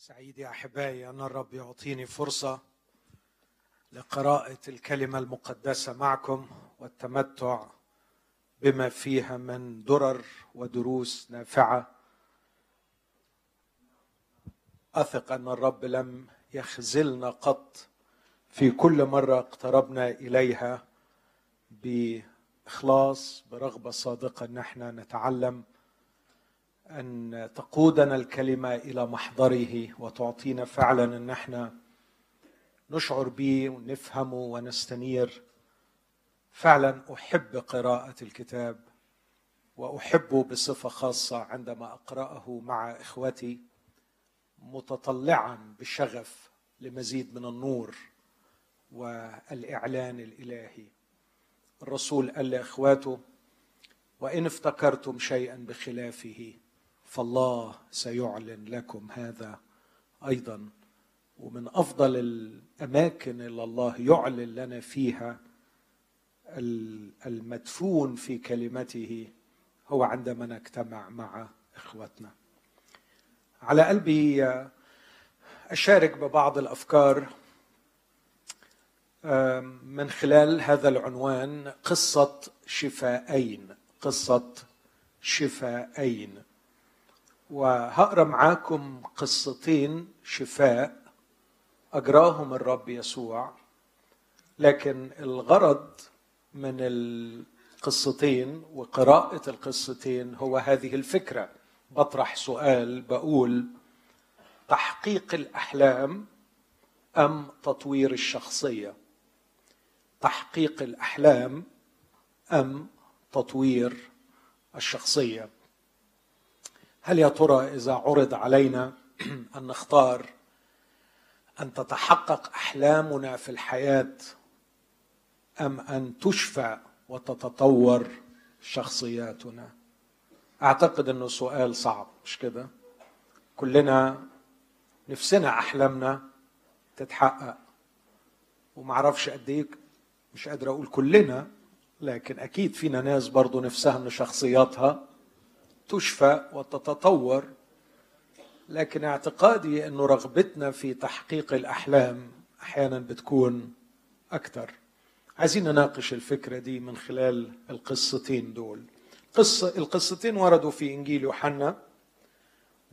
سعيد يا أحبائي أن الرب يعطيني فرصة لقراءة الكلمة المقدسة معكم والتمتع بما فيها من درر ودروس نافعة. أثق أن الرب لم يخزلنا قط في كل مرة اقتربنا إليها بإخلاص برغبة صادقة إن إحنا نتعلم أن تقودنا الكلمة إلى محضره وتعطينا فعلا أن إحنا نشعر به ونفهمه ونستنير. فعلا أحب قراءة الكتاب واحبه بصفة خاصة عندما أقرأه مع إخوتي متطلعا بشغف لمزيد من النور والإعلان الإلهي. الرسول قال لإخواته وإن افتكرتم شيئا بخلافه فالله سيعلن لكم هذا أيضا. ومن أفضل الأماكن اللي الله يعلن لنا فيها المدفون في كلمته هو عندما نجتمع مع إخوتنا. على قلبي أشارك ببعض الأفكار من خلال هذا العنوان قصة شفاءين قصة شفاءين وهقرأ معاكم قصتين شفاء. اجراهم الرب يسوع. لكن الغرض من القصتين وقراءة القصتين هو هذه الفكرة. بطرح سؤال بقول تحقيق الأحلام أم تطوير الشخصية؟ تحقيق الأحلام أم تطوير الشخصية؟ هل يا ترى إذا عرض علينا أن نختار أن تتحقق أحلامنا في الحياة أم أن تشفى وتتطور شخصياتنا؟ أعتقد إنه سؤال صعب مش كده؟ كلنا نفسنا أحلامنا تتحقق ومعرفش قد إيه مش قادر أقول كلنا لكن أكيد فينا ناس برضو نفسها إن شخصياتها تشفى وتتطور لكن اعتقادي انه رغبتنا في تحقيق الأحلام أحيانا بتكون أكثر. عايزين نناقش الفكرة دي من خلال القصتين دول. قصة القصتين وردوا في إنجيل يوحنا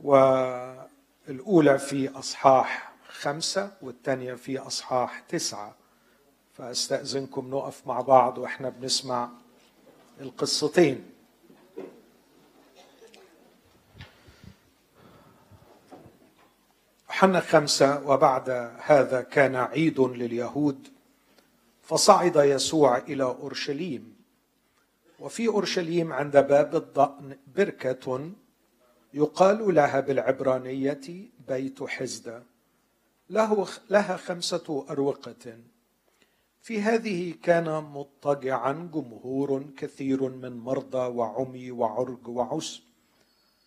والأولى في أصحاح خمسة والثانية في أصحاح تسعة. فأستأذنكم نقف مع بعض وإحنا بنسمع القصتين. يوحنا خمسة وبعد هذا كان عيد لليهود فصعد يسوع إلى أورشليم. وفي أورشليم عند باب الضأن بركة يقال لها بالعبرانية بيت حزدة. له لها خمسة أروقة. في هذه كان مضطجعا جمهور كثير من مرضى وعمي وعرج وعسب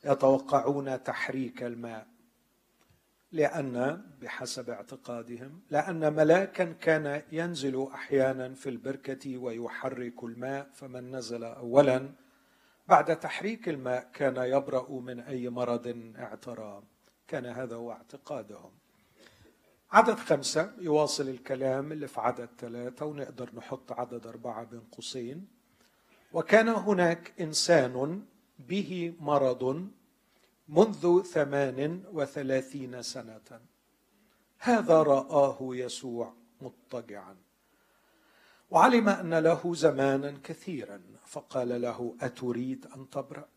يتوقعون تحريك الماء. لأن بحسب اعتقادهم لأن ملاكا كان ينزل أحيانا في البركة ويحرك الماء فمن نزل أولا بعد تحريك الماء كان يبرأ من أي مرض اعترى. كان هذا هو اعتقادهم. عدد خمسة يواصل الكلام اللي في عدد ثلاثة ونقدر نحط عدد أربعة بين قوسين. وكان هناك إنسان به مرض منذ ثمان وثلاثين سنة. هذا رآه يسوع مضطجعا. وعلم أن له زمانا كثيرا فقال له أتريد أن تبرأ؟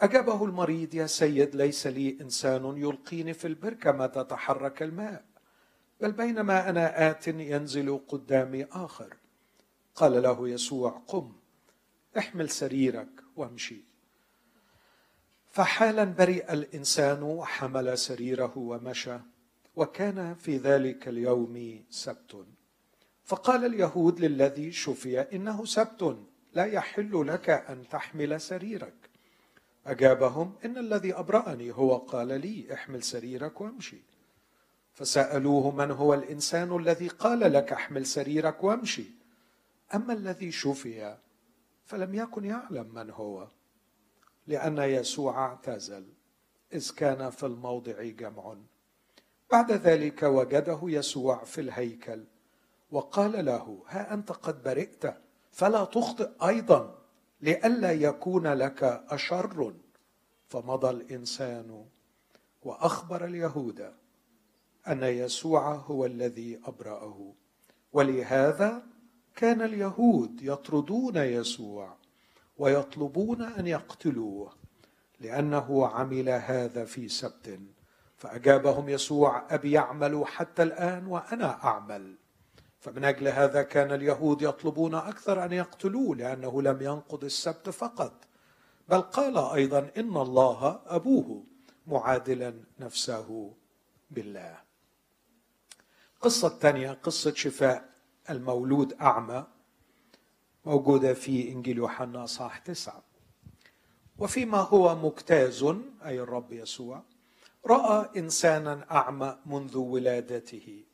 أجابه المريض يا سيد ليس لي إنسان يلقيني في البركة ما تتحرك الماء بل بينما أنا آت ينزل قدامي آخر. قال له يسوع قم احمل سريرك وامشي. فحالا برئ الإنسان وحمل سريره ومشى وكان في ذلك اليوم سبت. فقال اليهود للذي شفي إنه سبت لا يحل لك أن تحمل سريرك. أجابهم إن الذي أبرأني هو قال لي احمل سريرك وامشي. فسألوه من هو الإنسان الذي قال لك احمل سريرك وامشي؟ أما الذي شفي فلم يكن يعلم من هو. لأن يسوع اعتزل. إذ كان في الموضع جمع. بعد ذلك وجده يسوع في الهيكل وقال له ها أنت قد برئت فلا تخطئ أيضا لئلا يكون لك أشر. فمضى الإنسان وأخبر اليهود أن يسوع هو الذي أبرأه ولهذا كان اليهود يطردون يسوع. ويطلبون أن يقتلوه لأنه عمل هذا في سبت. فأجابهم يسوع أبي يعمل حتى الآن وأنا أعمل. فمن أجل هذا كان اليهود يطلبون أكثر أن يقتلوه لأنه لم ينقض السبت فقط. بل قال أيضا إن الله أبوه معادلا نفسه بالله. القصة الثانية قصة شفاء المولود أعمى. موجودة في إنجيل يوحنا صح تسعة. وفيما هو مجتاز أي الرب يسوع رأى إنسانا أعمى منذ ولادته.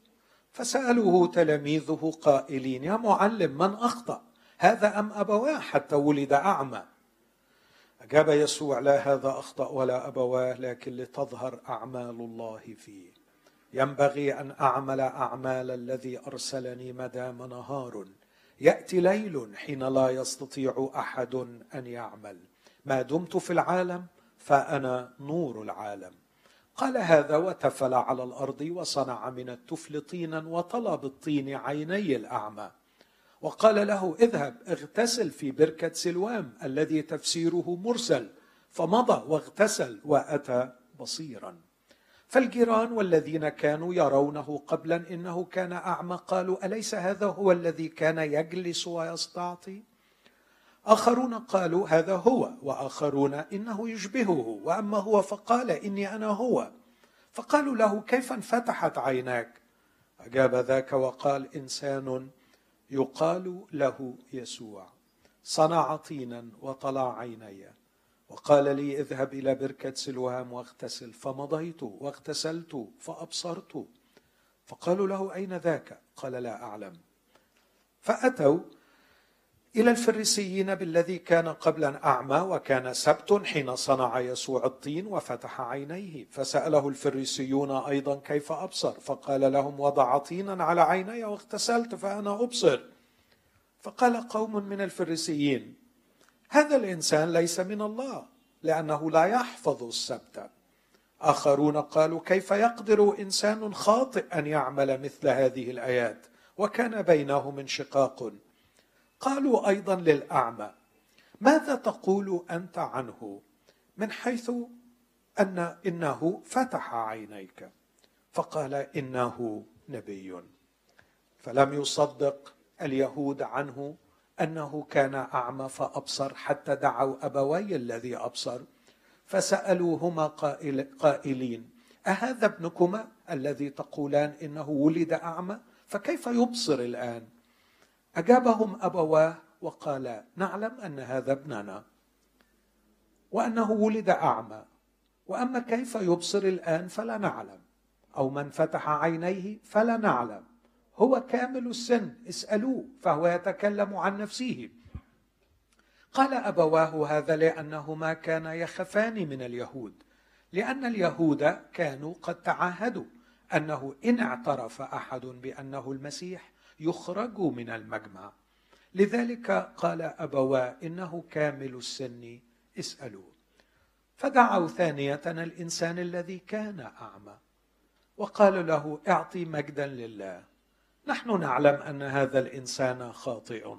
فسألوه تلاميذه قائلين يا معلم من أخطأ؟ هذا أم أبواه حتى ولد أعمى؟ أجاب يسوع لا هذا أخطأ ولا أبواه لكن لتظهر أعمال الله فيه. ينبغي أن أعمل أعمال الذي أرسلني مدام نهار. يأتي ليل حين لا يستطيع أحد أن يعمل. ما دمت في العالم فأنا نور العالم. قال هذا وتفل على الأرض وصنع من التفل طينا وطلى بالطين عيني الأعمى. وقال له اذهب اغتسل في بركة سلوام الذي تفسيره مرسل. فمضى واغتسل وأتى بصيرا. فالجيران والذين كانوا يرونه قبلا إنه كان أعمى قالوا أليس هذا هو الذي كان يجلس ويستعطي؟ آخرون قالوا هذا هو وآخرون إنه يشبهه وأما هو فقال إني أنا هو. فقالوا له كيف انفتحت عيناك؟ أجاب ذاك وقال إنسان يقال له يسوع. صنع طينا وطلع عيني وقال لي اذهب إلى بركة سلوام واغتسل. فمضيت واغتسلت فأبصرت. فقالوا له أين ذاك؟ قال لا أعلم. فأتوا إلى الفريسيين بالذي كان قبلا أعمى وكان سبت حين صنع يسوع الطين وفتح عينيه. فسأله الفريسيون أيضا كيف أبصر. فقال لهم وضع طينا على عيني واغتسلت فأنا أبصر. فقال قوم من الفريسيين هذا الإنسان ليس من الله لأنه لا يحفظ السبت. آخرون قالوا كيف يقدر إنسان خاطئ أن يعمل مثل هذه الآيات؟ وكان بينهم انشقاق قالوا أيضا للأعمى ماذا تقول أنت عنه؟ من حيث أن إنه فتح عينيك. فقال إنه نبي. فلم يصدق اليهود عنه أنه كان أعمى فأبصر حتى دعوا أبوي الذي أبصر فسألوهما قائل قائلين أهذا ابنكما الذي تقولان إنه ولد أعمى؟ فكيف يبصر الآن؟ أجابهم أبواه وقالا نعلم أن هذا ابننا وأنه ولد أعمى وأما كيف يبصر الآن فلا نعلم أو من فتح عينيه فلا نعلم. هو كامل السن اسألوه فهو يتكلم عن نفسه. قال أبواه هذا لأنهما كانا يخفان من اليهود لأن اليهود كانوا قد تعاهدوا أنه إن اعترف أحد بأنه المسيح يخرج من المجمع. لذلك قال أبواه إنه كامل السن اسألوه. فدعوا ثانية الإنسان الذي كان أعمى وقالوا له اعطي مجدا لله. نحن نعلم أن هذا الإنسان خاطئ.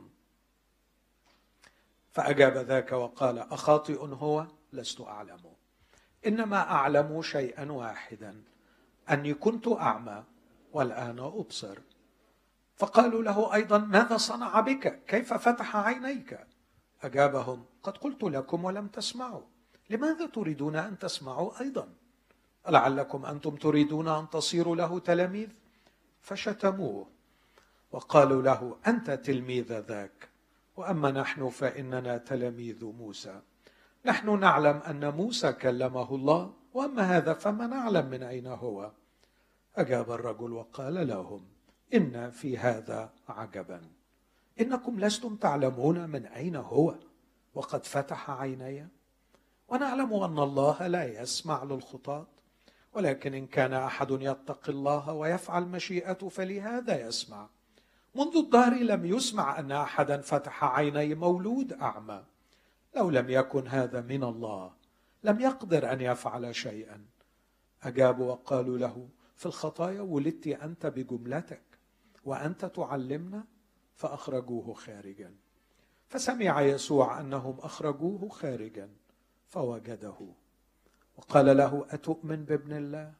فأجاب ذاك وقال أخاطئ هو؟ لست أعلم. إنما أعلم شيئا واحدا أني كنت أعمى والآن أبصر. فقالوا له أيضا ماذا صنع بك؟ كيف فتح عينيك؟ أجابهم قد قلت لكم ولم تسمعوا. لماذا تريدون أن تسمعوا أيضا؟ لعلكم أنتم تريدون أن تصيروا له تلاميذ؟ فشتموه. وقالوا له أنت تلميذ ذاك. وأما نحن فإننا تلاميذ موسى. نحن نعلم أن موسى كلمه الله وأما هذا فما نعلم من أين هو؟ أجاب الرجل وقال لهم إن في هذا عجبا. إنكم لستم تعلمون من أين هو وقد فتح عيني. ونعلم أن الله لا يسمع للخطاة ولكن إن كان أحد يتقي الله ويفعل مشيئته فلهذا يسمع. منذ الدهر لم يسمع أن أحدا فتح عيني مولود أعمى. لو لم يكن هذا من الله لم يقدر أن يفعل شيئا. أجابوا وقالوا له في الخطايا ولدت أنت بجملتك وأنت تعلمنا؟ فأخرجوه خارجا. فسمع يسوع أنهم أخرجوه خارجا فوجده. وقال له أتؤمن بابن الله؟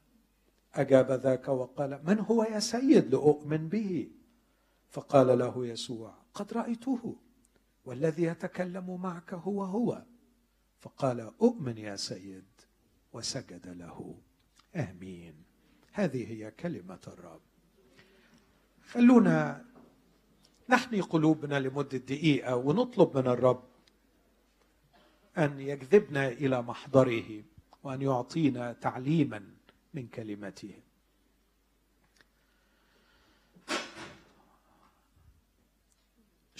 أجاب ذاك وقال من هو يا سيد لأؤمن به؟ فقال له يسوع قد رأيته والذي يتكلم معك هو هو. فقال أؤمن يا سيد. وسجد له. آمين. هذه هي كلمة الرب. خلونا نحني قلوبنا لمدة دقيقة ونطلب من الرب أن يجذبنا إلى محضره وأن يعطينا تعليما من كلمته.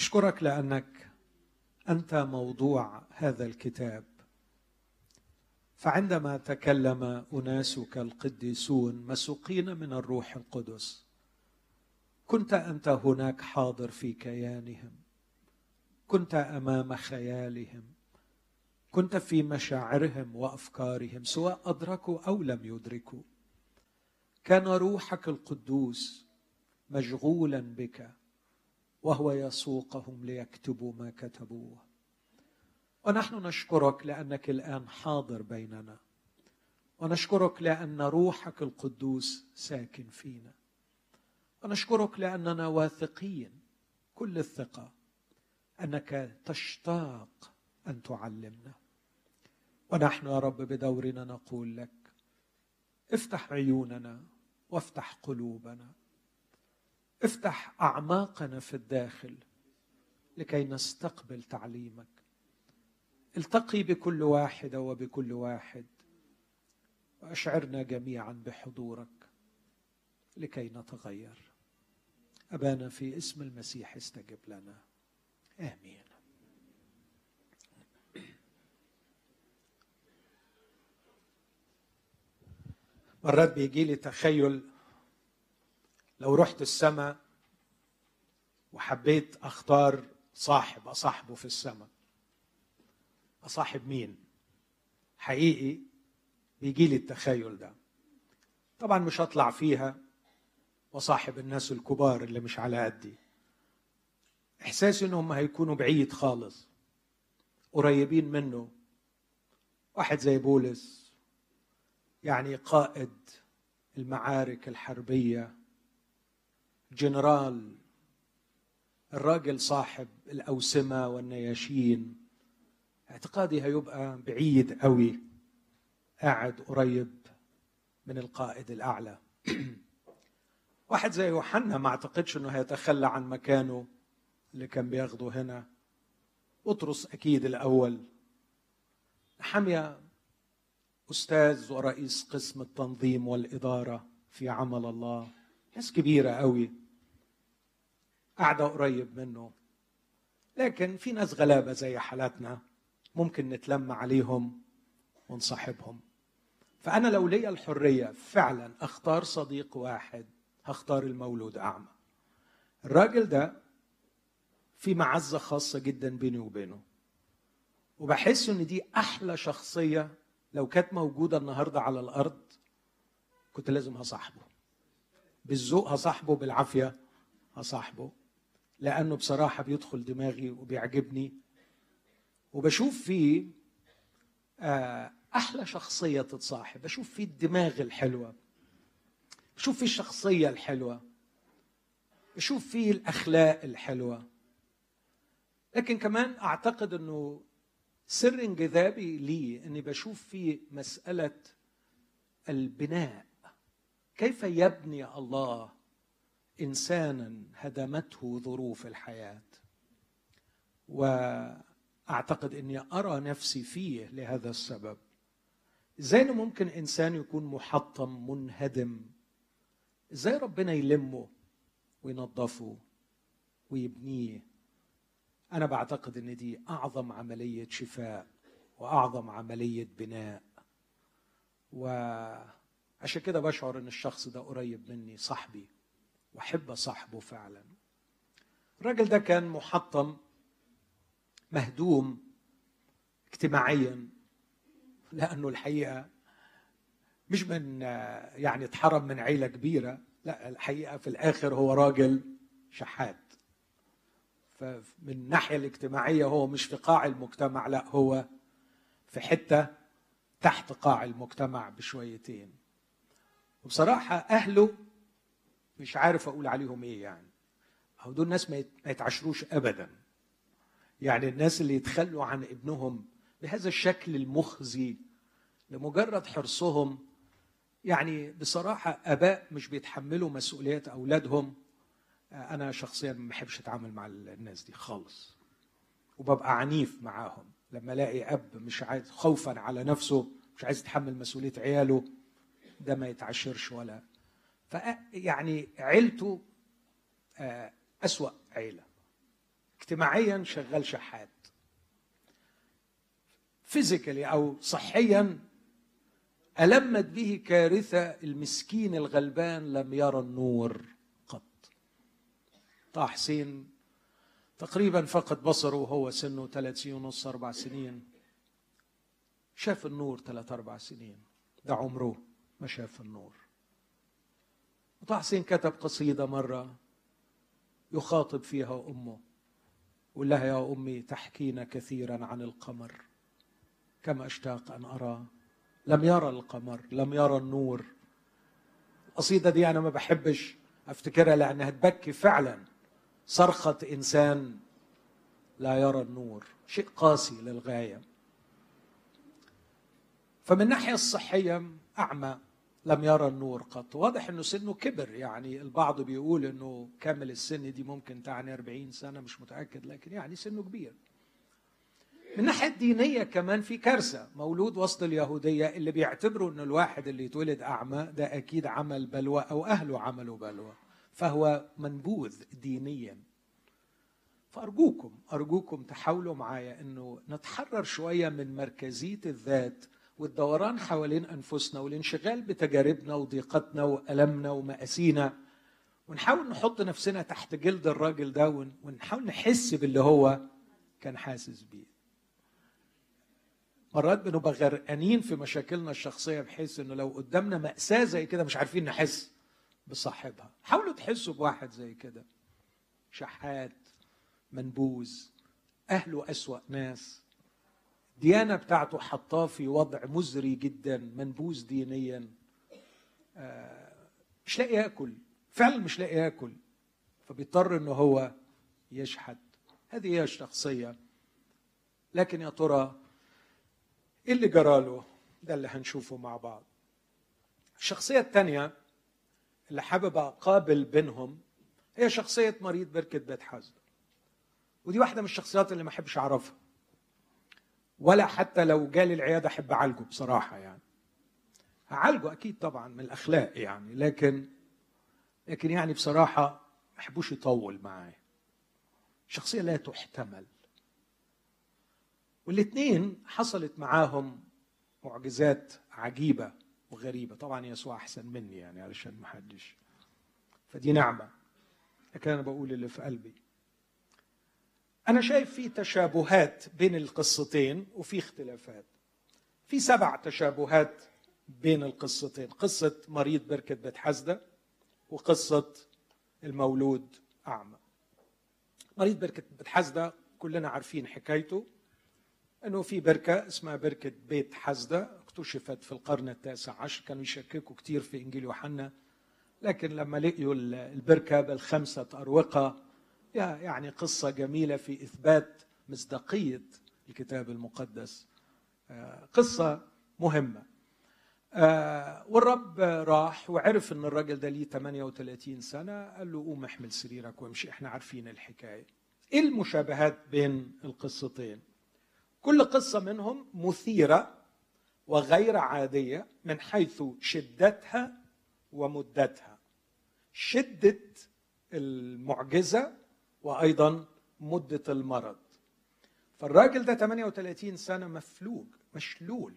اشكرك لأنك أنت موضوع هذا الكتاب. فعندما تكلم أناسك القديسون مسوقين من الروح القدس كنت أنت هناك حاضر في كيانهم كنت أمام خيالهم كنت في مشاعرهم وأفكارهم سواء أدركوا أو لم يدركوا. كان روحك القدوس مشغولا بك وهو يسوقهم ليكتبوا ما كتبوه. ونحن نشكرك لأنك الآن حاضر بيننا. ونشكرك لأن روحك القدوس ساكن فينا. ونشكرك لأننا واثقين كل الثقة أنك تشتاق أن تعلمنا. ونحن يا رب بدورنا نقول لك افتح عيوننا وافتح قلوبنا. افتح أعماقنا في الداخل لكي نستقبل تعليمك. التقي بكل واحدة وبكل واحد وأشعرنا جميعا بحضورك لكي نتغير. أبانا في اسم المسيح استجب لنا. آمين. مرات بيجي لي تخيل لو رحت السماء وحبيت أختار صاحب أصاحبه في السماء. أصاحب مين؟ حقيقي بيجي لي التخيل ده. طبعا مش هطلع فيها وصاحب الناس الكبار اللي مش على قدي. احساسي إنهم هيكونوا بعيد خالص. قريبين منه. واحد زي بولس يعني قائد المعارك الحربية. جنرال الراجل صاحب الأوسمة والنياشين. اعتقادي هيبقى بعيد قوي قاعد قريب من القائد الأعلى. واحد زي يوحنا ما أعتقدش إنه هيتخلى عن مكانه اللي كان بياخده هنا. بطرس أكيد الأول. حمية أستاذ ورئيس قسم التنظيم والإدارة في عمل الله. ناس كبيرة قوي قاعدة قريب منه. لكن في ناس غلابة زي حالاتنا ممكن نتلم عليهم ونصاحبهم. فأنا لو لي الحرية فعلا أختار صديق واحد هختار المولود أعمى. الراجل ده في معزة خاصة جدا بيني وبينه. وبحس إن دي أحلى شخصية لو كانت موجودة النهارده على الأرض كنت لازم هصاحبه. بالذوق هصاحبه بالعافية هصاحبه. لأنه بصراحة بيدخل دماغي وبيعجبني. وبشوف فيه آه، أحلى شخصية تتصاحب. بشوف فيه الدماغ الحلوة. بشوف فيه الشخصية الحلوة. بشوف فيه الأخلاق الحلوة. لكن كمان أعتقد إنه سر انجذابي لي إني بشوف فيه مسألة البناء. كيف يبني الله إنسانا هدمته ظروف الحياة. وأعتقد أني أرى نفسي فيه لهذا السبب. إزاي ممكن إنسان يكون محطم منهدم؟ إزاي ربنا يلمه وينظفه ويبنيه؟ أنا بعتقد أن دي أعظم عملية شفاء وأعظم عملية بناء. وعشان كده بشعر إن الشخص ده قريب مني صاحبي. وأحب صاحبه فعلا. الراجل ده كان محطم مهدوم اجتماعيا لأنه الحقيقة مش من يعني اتحرم من عيلة كبيرة لا الحقيقة في الآخر هو راجل شحات. فمن الناحية الاجتماعية هو مش في قاع المجتمع لا هو في حتة تحت قاع المجتمع بشويتين. وبصراحة أهله مش عارف أقول عليهم إيه يعني. أو دول ناس ما يتعشروش ابدا. يعني الناس اللي يتخلوا عن ابنهم بهذا الشكل المخزي لمجرد حرصهم يعني بصراحة آباء مش بيتحملوا مسؤوليات أولادهم. أنا شخصيا ما بحبش أتعامل مع الناس دي خالص. وببقى عنيف معاهم. لما ألاقي أب مش عايز خوفا على نفسه مش عايز يتحمل مسؤولية عياله ده ما يتعشرش ولا ف يعني عيلته آه، أسوأ عيلة. اجتماعيا شغال شحات. فيزيكالي أو صحيا ألمت به كارثة المسكين الغلبان لم يرى النور قط. طه حسين تقريبا فقد بصره وهو سنه ثلاث سنين ونص أربع سنين. شاف النور ثلاث أربع سنين. ده عمره ما شاف النور. وطه حسين كتب قصيدة مرة يخاطب فيها أمه يقول لها يا أمي تحكين كثيرا عن القمر كما أشتاق أن أراه لم يرى القمر لم يرى النور. القصيدة دي أنا ما بحبش أفتكرها لأنها تبكي فعلا. صرخة إنسان لا يرى النور شيء قاسي للغاية. فمن الناحية الصحية أعمى. لم يرى النور قط. واضح أنه سنه كبر. يعني البعض بيقول أنه كامل السن دي ممكن تعني 40 سنة مش متأكد لكن يعني سنه كبير. من الناحية الدينية كمان في كارثة. مولود وسط اليهودية اللي بيعتبروا أن الواحد اللي يتولد أعمى ده أكيد عمل بلوى أو أهله عملوا بلوى. فهو منبوذ دينيا. فأرجوكم أرجوكم تحاولوا معايا أنه نتحرر شوية من مركزية الذات والدوران حوالين أنفسنا والانشغال بتجاربنا وضيقتنا وألمنا ومآسينا. ونحاول نحط نفسنا تحت جلد الراجل ده ونحاول نحس باللي هو كان حاسس بيه. مرات بنبقى غرقانين في مشاكلنا الشخصية بحيث إنه لو قدامنا مأساة زي كده مش عارفين نحس بصاحبها. حاولوا تحسوا بواحد زي كده. شحات منبوذ أهله أسوأ ناس. الديانة بتاعته حطاه في وضع مزري جدا منبوذ دينيا. آه، مش لاقي ياكل. فعلا مش لاقي ياكل. فبيضطر إنه هو يشحت هذه هي الشخصية. لكن يا ترى إيه اللي جراله ده اللي هنشوفه مع بعض. الشخصية الثانية اللي حابب أقابل بينهم هي شخصية مريض بركة بيت حزن. ودي واحدة من الشخصيات اللي ما أحبش أعرفها. ولا حتى لو جالي العيادة أحب أعالجه بصراحة يعني. أعالجه أكيد طبعا من الأخلاق يعني لكن لكن يعني بصراحة ما أحبوش يطول معايا شخصية لا تحتمل. والاثنين حصلت معاهم معجزات عجيبة وغريبة. طبعا يسوع أحسن مني يعني علشان ما حدش. فدي نعمة. لكن أنا بقول اللي في قلبي. أنا شايف في تشابهات بين القصتين وفي اختلافات. في سبع تشابهات بين القصتين. قصة مريض بركة بيت حسده وقصة المولود أعمى. مريض بركة بيت حسده كلنا عارفين حكايته إنه في بركة اسمها بركة بيت حزدة اكتشفت في القرن التاسع عشر. كانوا يشككوا كثير في إنجيل يوحنا لكن لما لقيوا البركة بالخمسة أروقة يعني قصة جميلة في إثبات مصداقية الكتاب المقدس. آه، قصة مهمة. آه، والرب راح وعرف إن الراجل ده ليه 38 سنة قال له قوم احمل سريرك وامشي إحنا عارفين الحكاية. إيه المشابهات بين القصتين؟ كل قصة منهم مثيرة وغير عادية من حيث شدتها ومدتها. شدة المعجزة وأيضا مدة المرض. فالراجل ده 38 سنة مفلوج مشلول.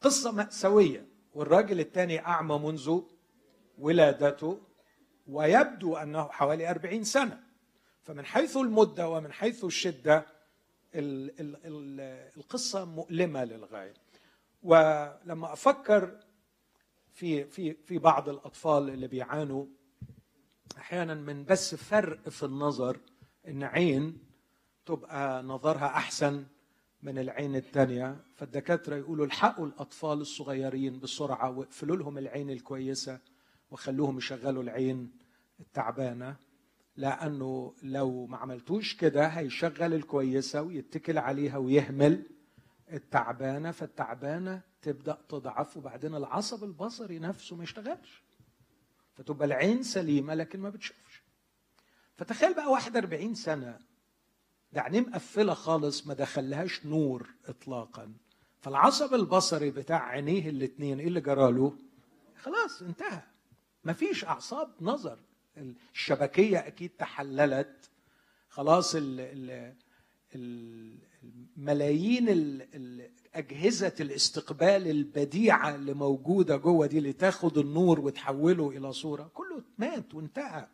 قصة مأساوية والراجل الثاني أعمى منذ ولادته ويبدو أنه حوالي أربعين سنة. فمن حيث المدة ومن حيث الشدة القصة مؤلمة للغاية. ولما أفكر في في في بعض الأطفال اللي بيعانوا أحيانا من بس فرق في النظر إن عين تبقى نظرها أحسن من العين الثانية فالدكاترة يقولوا الحقوا الأطفال الصغيرين بسرعة واقفلوا لهم العين الكويسة وخلوهم يشغلوا العين التعبانة لأنه لو ما عملتوش كده هيشغل الكويسة ويتكل عليها ويهمل التعبانة فالتعبانة تبدأ تضعف وبعدين العصب البصري نفسه ما يشتغلش. فتبقى العين سليمة لكن ما بتشوفش. فتخيل بقى واحد 40 سنة ده عينيه مقفلة خالص ما دخلهاش نور إطلاقا. فالعصب البصري بتاع عينيه الاثنين إيه اللي جراله؟ خلاص انتهى. مفيش أعصاب نظر. الشبكية أكيد تحللت. خلاص ال ال الملايين أجهزة الاستقبال البديعة اللي موجودة جوه دي اللي تاخد النور وتحوله إلى صورة كله مات وانتهى.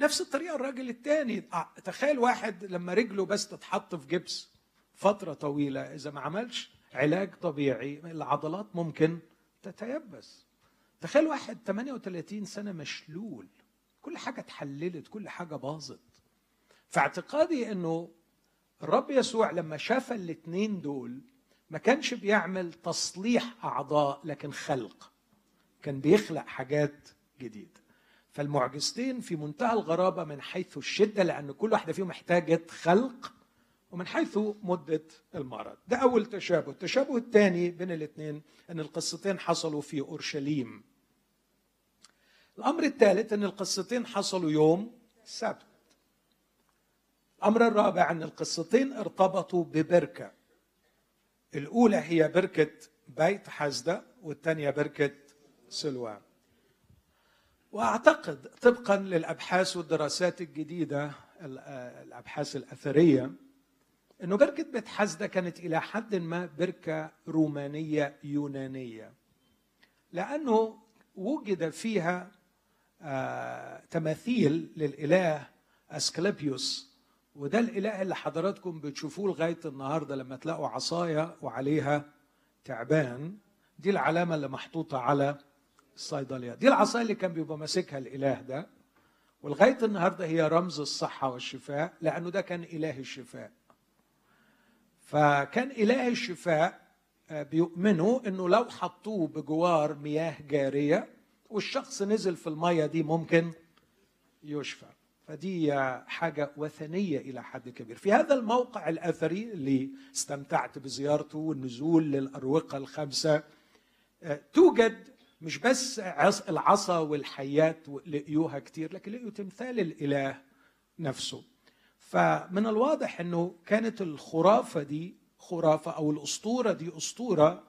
نفس الطريقة الراجل التاني. تخيل واحد لما رجله بس تتحط في جبس فترة طويلة إذا ما عملش علاج طبيعي العضلات ممكن تتيبس. تخيل واحد 38 سنة مشلول. كل حاجة اتحللت كل حاجة باظت. فاعتقادي إنه الرب يسوع لما شاف الاثنين دول ما كانش بيعمل تصليح أعضاء لكن خلق. كان بيخلق حاجات جديدة. فالمعجزتين في منتهى الغرابة من حيث الشدة لأن كل واحدة فيهم محتاجة خلق ومن حيث مدة المرض. ده أول تشابه. التشابه الثاني بين الاثنين إن القصتين حصلوا في أورشليم. الأمر الثالث إن القصتين حصلوا يوم السبت الأمر الرابع أن القصتين ارتبطوا ببركة. الأولى هي بركة بيت حزدة والثانية بركة سلوان وأعتقد طبقا للأبحاث والدراسات الجديدة الأبحاث الأثرية إنه بركة بيت حزدة كانت إلى حد ما بركة رومانية يونانية. لأنه وجد فيها آه تماثيل للإله أسكليبيوس وده الإله اللي حضراتكم بتشوفوه لغاية النهارده لما تلاقوا عصاية وعليها تعبان. دي العلامة اللي محطوطة على الصيدلية. دي العصاية اللي كان بيبقى ماسكها الإله ده. ولغاية النهارده هي رمز الصحة والشفاء لأنه ده كان إله الشفاء. فكان إله الشفاء آه، بيؤمنوا إنه لو حطوه بجوار مياه جارية والشخص نزل في المية دي ممكن يشفى. فدي حاجة وثنية إلى حد كبير. في هذا الموقع الأثري اللي استمتعت بزيارته والنزول للأروقة الخمسة آه، توجد مش بس العصا والحيات لقيوها كتير لكن لقيوا تمثال الإله نفسه. فمن الواضح أنه كانت الخرافة دي خرافة أو الأسطورة دي أسطورة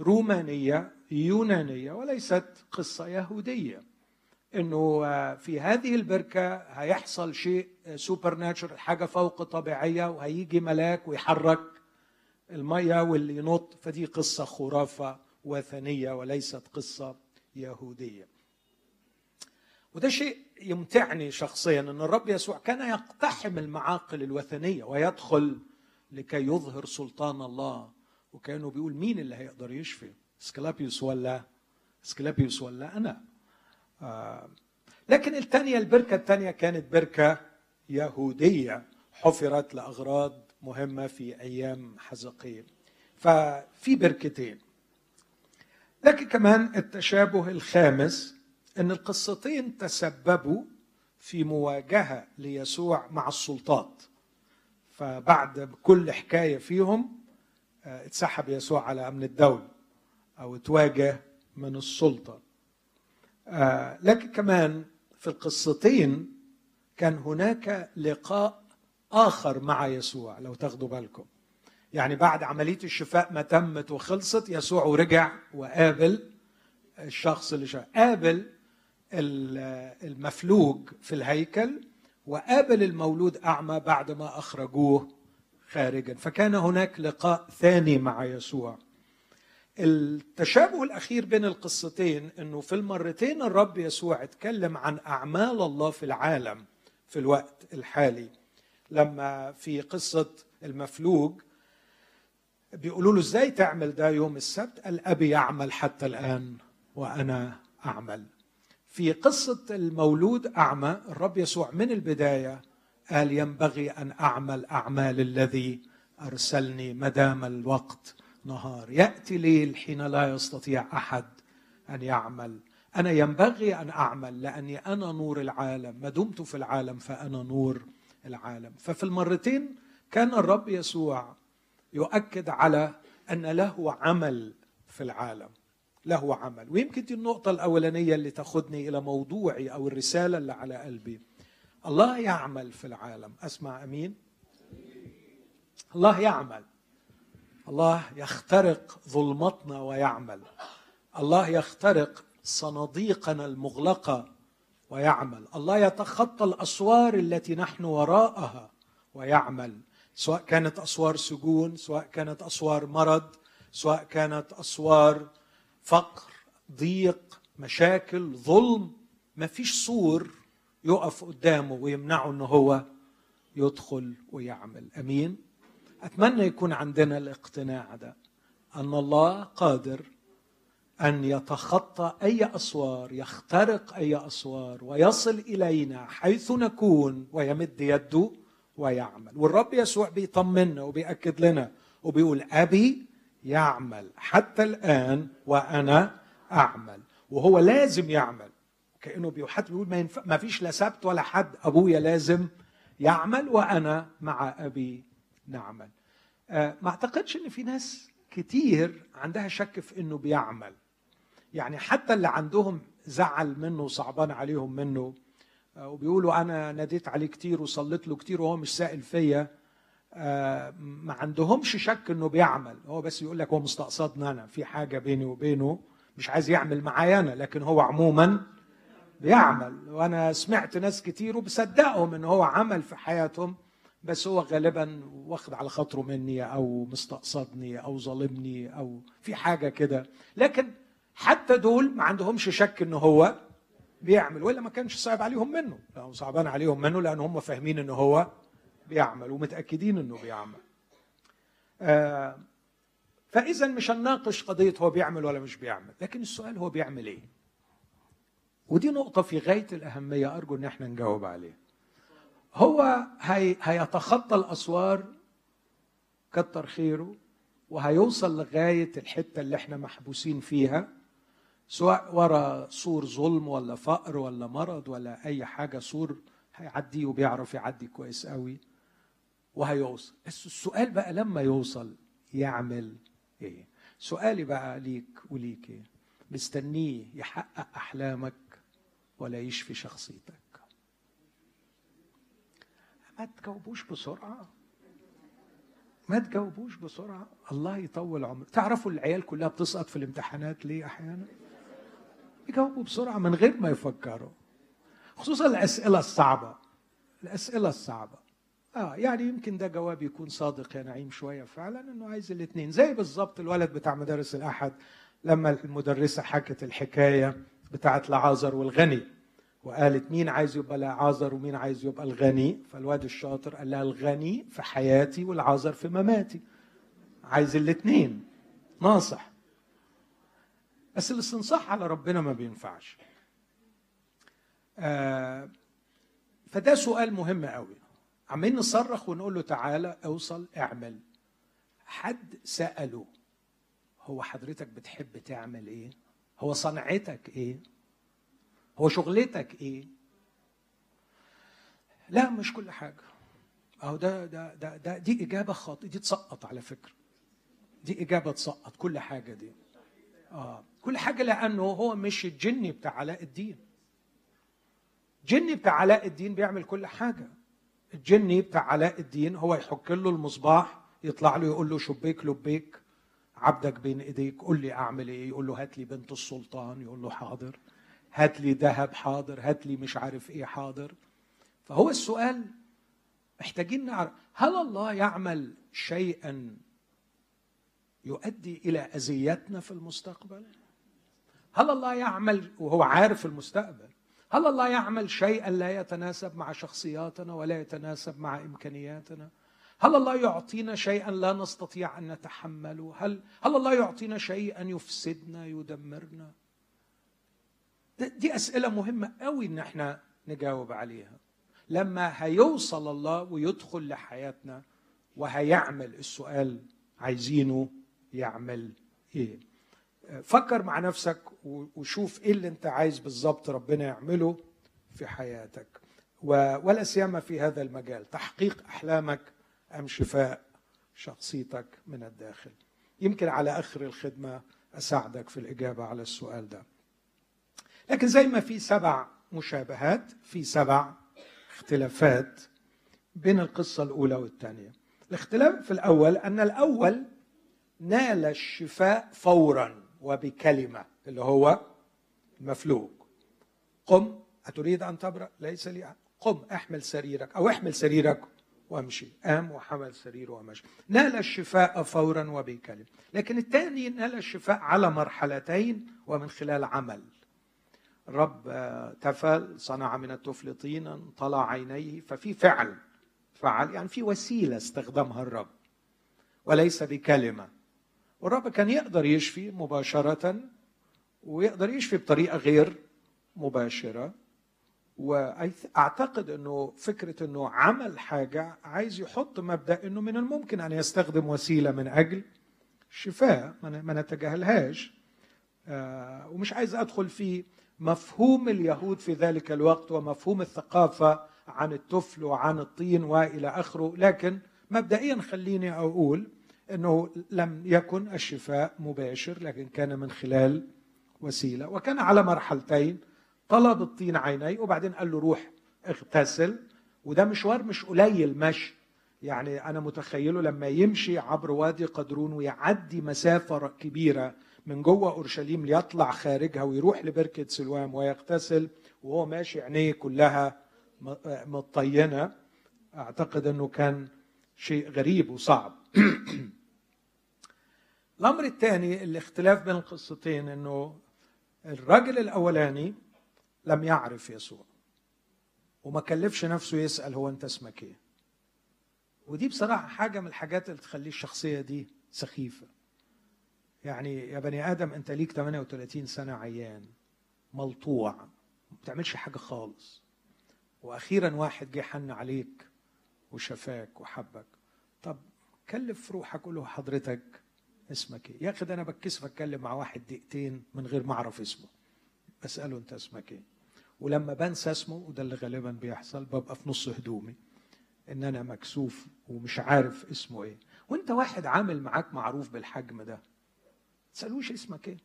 رومانية يونانية وليست قصة يهودية. إنه في هذه البركة هيحصل شيء سوبر ناتشرال حاجة فوق طبيعية وهيجي ملاك ويحرك المية واللي ينط فدي قصة خرافة وثنية وليست قصة يهودية. وده شيء يمتعني شخصيا إن الرب يسوع كان يقتحم المعاقل الوثنية ويدخل لكي يظهر سلطان الله وكانه بيقول مين اللي هيقدر يشفي؟ سكلابيوس ولا سكلابيوس ولا أنا؟ آه، لكن الثانية البركة الثانية كانت بركة يهودية حفرت لأغراض مهمة في أيام حزقيل. ففي بركتين. لكن كمان التشابه الخامس أن القصتين تسببوا في مواجهة ليسوع مع السلطات. فبعد كل حكاية فيهم آه، اتسحب يسوع على أمن الدولة أو تواجه من السلطة. لكن كمان في القصتين كان هناك لقاء آخر مع يسوع لو تاخدوا بالكم. يعني بعد عملية الشفاء ما تمت وخلصت يسوع ورجع وقابل الشخص اللي شاف قابل المفلوج في الهيكل وقابل المولود أعمى بعد ما أخرجوه خارجا. فكان هناك لقاء ثاني مع يسوع. التشابه الأخير بين القصتين إنه في المرتين الرب يسوع اتكلم عن أعمال الله في العالم في الوقت الحالي. لما في قصة المفلوج بيقولوا له إزاي تعمل ده يوم السبت؟ قال أبي يعمل حتى الآن وأنا أعمل. في قصة المولود أعمى الرب يسوع من البداية قال ينبغي أن أعمل أعمال الذي أرسلني ما دام الوقت. نهار. يأتي ليل حين لا يستطيع أحد أن يعمل. أنا ينبغي أن أعمل لأني أنا نور العالم. ما دمت في العالم فأنا نور العالم. ففي المرتين كان الرب يسوع يؤكد على أن له عمل في العالم. له عمل. ويمكن دي النقطة الأولانية اللي تاخذني إلى موضوعي أو الرسالة اللي على قلبي. الله يعمل في العالم. أسمع أمين. الله يعمل. الله يخترق ظلمتنا ويعمل. الله يخترق صناديقنا المغلقة ويعمل. الله يتخطى الأسوار التي نحن وراءها ويعمل. سواء كانت أسوار سجون سواء كانت أسوار مرض سواء كانت أسوار فقر ضيق مشاكل ظلم. ما فيش سور يقف قدامه ويمنعه انه هو يدخل ويعمل. أمين؟ أتمنى يكون عندنا الاقتناع ده أن الله قادر أن يتخطى أي أسوار يخترق أي أسوار ويصل إلينا حيث نكون ويمد يده ويعمل. والرب يسوع بيطمنا وبيأكد لنا وبيقول أبي يعمل حتى الآن وأنا أعمل. وهو لازم يعمل. كأنه حتى بيقول ما, ينفع ما فيش لا سبت ولا حد أبويا لازم يعمل وأنا مع أبي نعمل. آه ما أعتقدش إن في ناس كتير عندها شك في إنه بيعمل. يعني حتى اللي عندهم زعل منه وصعبان عليهم منه وبيقولوا أنا ناديت عليه كتير وصليت له كتير وهو مش سائل فيا آه، ما عندهمش شك إنه بيعمل. هو بس يقول لك هو مستقصدنا أنا في حاجة بيني وبينه مش عايز يعمل معايا أنا لكن هو عموما بيعمل. وأنا سمعت ناس كتير وبصدقهم إن هو عمل في حياتهم بس هو غالبا واخد على خاطره مني أو مستقصدني أو ظالمني أو في حاجة كده. لكن حتى دول ما عندهمش شك إن هو بيعمل وإلا ما كانش صعب عليهم منه. لو صعبان عليهم منه لأن هم فاهمين إن هو بيعمل ومتأكدين إنه بيعمل. آه فإذا مش هنناقش قضية هو بيعمل ولا مش بيعمل. لكن السؤال هو بيعمل إيه؟ ودي نقطة في غاية الأهمية أرجو إن إحنا نجاوب عليها. هو هي هيتخطى الأسوار كتر خيره وهيوصل لغاية الحتة اللي إحنا محبوسين فيها سواء ورا سور ظلم ولا فقر ولا مرض ولا أي حاجة سور هيعدي وبيعرف يعدي كويس قوي وهيوصل. بس السؤال بقى لما يوصل يعمل إيه؟ سؤالي بقى ليك وليك إيه مستنيه يحقق أحلامك ولا يشفي شخصيتك؟ ما تجاوبوش بسرعة. ما تجاوبوش بسرعة. الله يطول عمرك تعرفوا العيال كلها بتسقط في الامتحانات ليه أحيانا؟ يجاوبوا بسرعة من غير ما يفكروا. خصوصا الأسئلة الصعبة. الأسئلة الصعبة. آه يعني يمكن ده جواب يكون صادق يا نعيم شوية فعلا إنه عايز الاثنين زي بالظبط الولد بتاع مدارس الأحد لما المدرسة حكت الحكاية بتاعت لعازر والغني. وقالت مين عايز يبقى لعازر ومين عايز يبقى الغني؟ فالواد الشاطر قال لها الغني في حياتي والعازر في مماتي. عايز الاثنين ناصح. بس الاستنصاح على ربنا ما بينفعش. آه فده سؤال مهم قوي. عمالين نصرخ ونقول له تعالى اوصل اعمل. حد سأله هو حضرتك بتحب تعمل إيه؟ هو صنعتك إيه؟ هو شغلتك إيه؟ لا مش كل حاجة. أهو ده ده ده, ده دي إجابة خاطئة دي تسقط على فكرة. دي إجابة تسقط كل حاجة دي. آه كل حاجة لأنه هو مش الجني بتاع علاء الدين. الجني بتاع علاء الدين بيعمل كل حاجة. الجني بتاع علاء الدين هو يحك له المصباح يطلع له يقول له شبيك لبيك عبدك بين إيديك قول لي أعمل إيه؟ يقول له هات لي بنت السلطان يقول له حاضر. هات لي ذهب حاضر هات لي مش عارف إيه حاضر. فهو السؤال محتاجين نعرف هل الله يعمل شيئا يؤدي إلى أذيتنا في المستقبل؟ هل الله يعمل وهو عارف المستقبل هل الله يعمل شيئا لا يتناسب مع شخصياتنا ولا يتناسب مع إمكانياتنا؟ هل الله يعطينا شيئا لا نستطيع أن نتحمله؟ هل هل الله يعطينا شيئا يفسدنا يدمرنا؟ دي أسئلة مهمة قوي إن إحنا نجاوب عليها. لما هيوصل الله ويدخل لحياتنا وهيعمل السؤال عايزينه يعمل إيه. فكر مع نفسك وشوف إيه اللي أنت عايز بالظبط ربنا يعمله في حياتك. ولا سيما في هذا المجال. تحقيق أحلامك أم شفاء شخصيتك من الداخل. يمكن على آخر الخدمة أساعدك في الإجابة على السؤال ده. لكن زي ما في سبع مشابهات في سبع اختلافات بين القصة الأولى والثانية. الاختلاف الأول أن الأول نال الشفاء فورا وبكلمة اللي هو المفلوج قم أتريد أن تبرأ؟ ليس لي قم أحمل سريرك أو أحمل سريرك وامشي. قام وحمل سريره ومشي. نال الشفاء فورا وبكلمة. لكن الثاني نال الشفاء على مرحلتين ومن خلال عمل. الرب تفل صنع من الطفل طينا طلع عينيه ففي فعل فعل يعني في وسيلة استخدمها الرب وليس بكلمة. والرب كان يقدر يشفي مباشرة ويقدر يشفي بطريقة غير مباشرة. واعتقد إنه فكرة إنه عمل حاجة عايز يحط مبدأ إنه من الممكن أن يستخدم وسيلة من أجل الشفاء ما نتجاهلهاش آه، ومش عايز أدخل في مفهوم اليهود في ذلك الوقت ومفهوم الثقافة عن الطفل وعن الطين وإلى آخره. لكن مبدئيا خليني أقول إنه لم يكن الشفاء مباشر لكن كان من خلال وسيلة. وكان على مرحلتين طلب الطين عيني وبعدين قال له روح اغتسل. وده مشوار مش قليل مشي يعني أنا متخيله لما يمشي عبر وادي قدرون ويعدي مسافة كبيرة من جوه أورشليم ليطلع خارجها ويروح لبركة سلوام ويغتسل وهو ماشي عينيه كلها مطينة. أعتقد أنه كان شيء غريب وصعب. الأمر الثاني الاختلاف بين القصتين أنه الراجل الأولاني لم يعرف يسوع وما كلفش نفسه يسأل هو أنت اسمك إيه. ودي بصراحة حاجة من الحاجات اللي تخلي الشخصية دي سخيفة. يعني يا بني آدم أنت ليك 38 سنة عيان ملطوع ما بتعملش حاجة خالص. وأخيرا واحد جه حن عليك وشفاك وحبك. طب كلف روحك قول له حضرتك اسمك إيه؟ يا أخي ده أنا بتكسف أتكلم مع واحد دقيقتين من غير ما أعرف اسمه. بسأله أنت اسمك إيه؟ ولما بنسى اسمه وده اللي غالبا بيحصل ببقى في نص هدومي إن أنا مكسوف ومش عارف اسمه إيه. وأنت واحد عامل معاك معروف بالحجم ده. تسألوش اسمك إيه.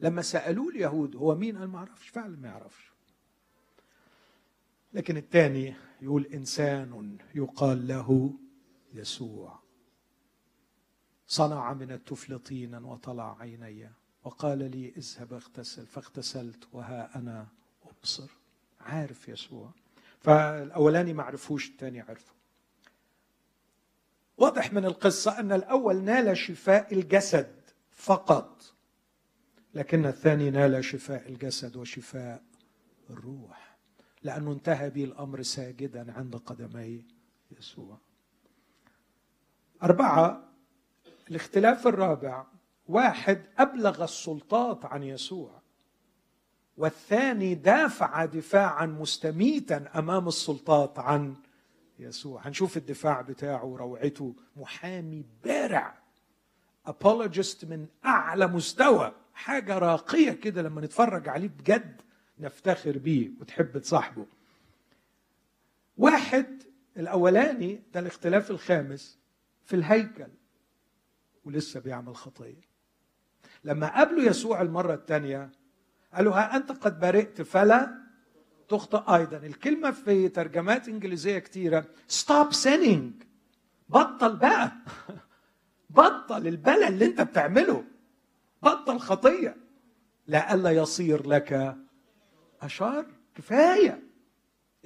لما سألوه اليهود هو مين؟ قال ما أعرفش. فعلا ما يعرفش. لكن الثاني يقول إنسان يقال له يسوع. صنع من التفل طينا وطلع عيني. وقال لي اذهب اغتسل. فاغتسلت وها أنا أبصر. عارف يسوع. فالأولاني ما عرفوش الثاني عرفه. واضح من القصة أن الأول نال شفاء الجسد. فقط لكن الثاني نال شفاء الجسد وشفاء الروح لأنه انتهى به الأمر ساجدا عند قدمي يسوع. أربعة الاختلاف الرابع واحد أبلغ السلطات عن يسوع والثاني دافع دفاعا مستميتا أمام السلطات عن يسوع. هنشوف الدفاع بتاعه وروعته محامي بارع. أبولوجيست من أعلى مستوى حاجة راقية كده لما نتفرج عليه بجد نفتخر بيه وتحب تصاحبه. واحد الأولاني ده الاختلاف الخامس في الهيكل ولسه بيعمل خطية. لما قابلوا يسوع المرة الثانية قالوا ها أنت قد برئت فلا تخطئ أيضا. الكلمة في ترجمات إنجليزية كتيرة stop sinning بطل بقى. بطل البلا اللي انت بتعمله. بطل خطية. لئلا يصير لك اشار كفاية.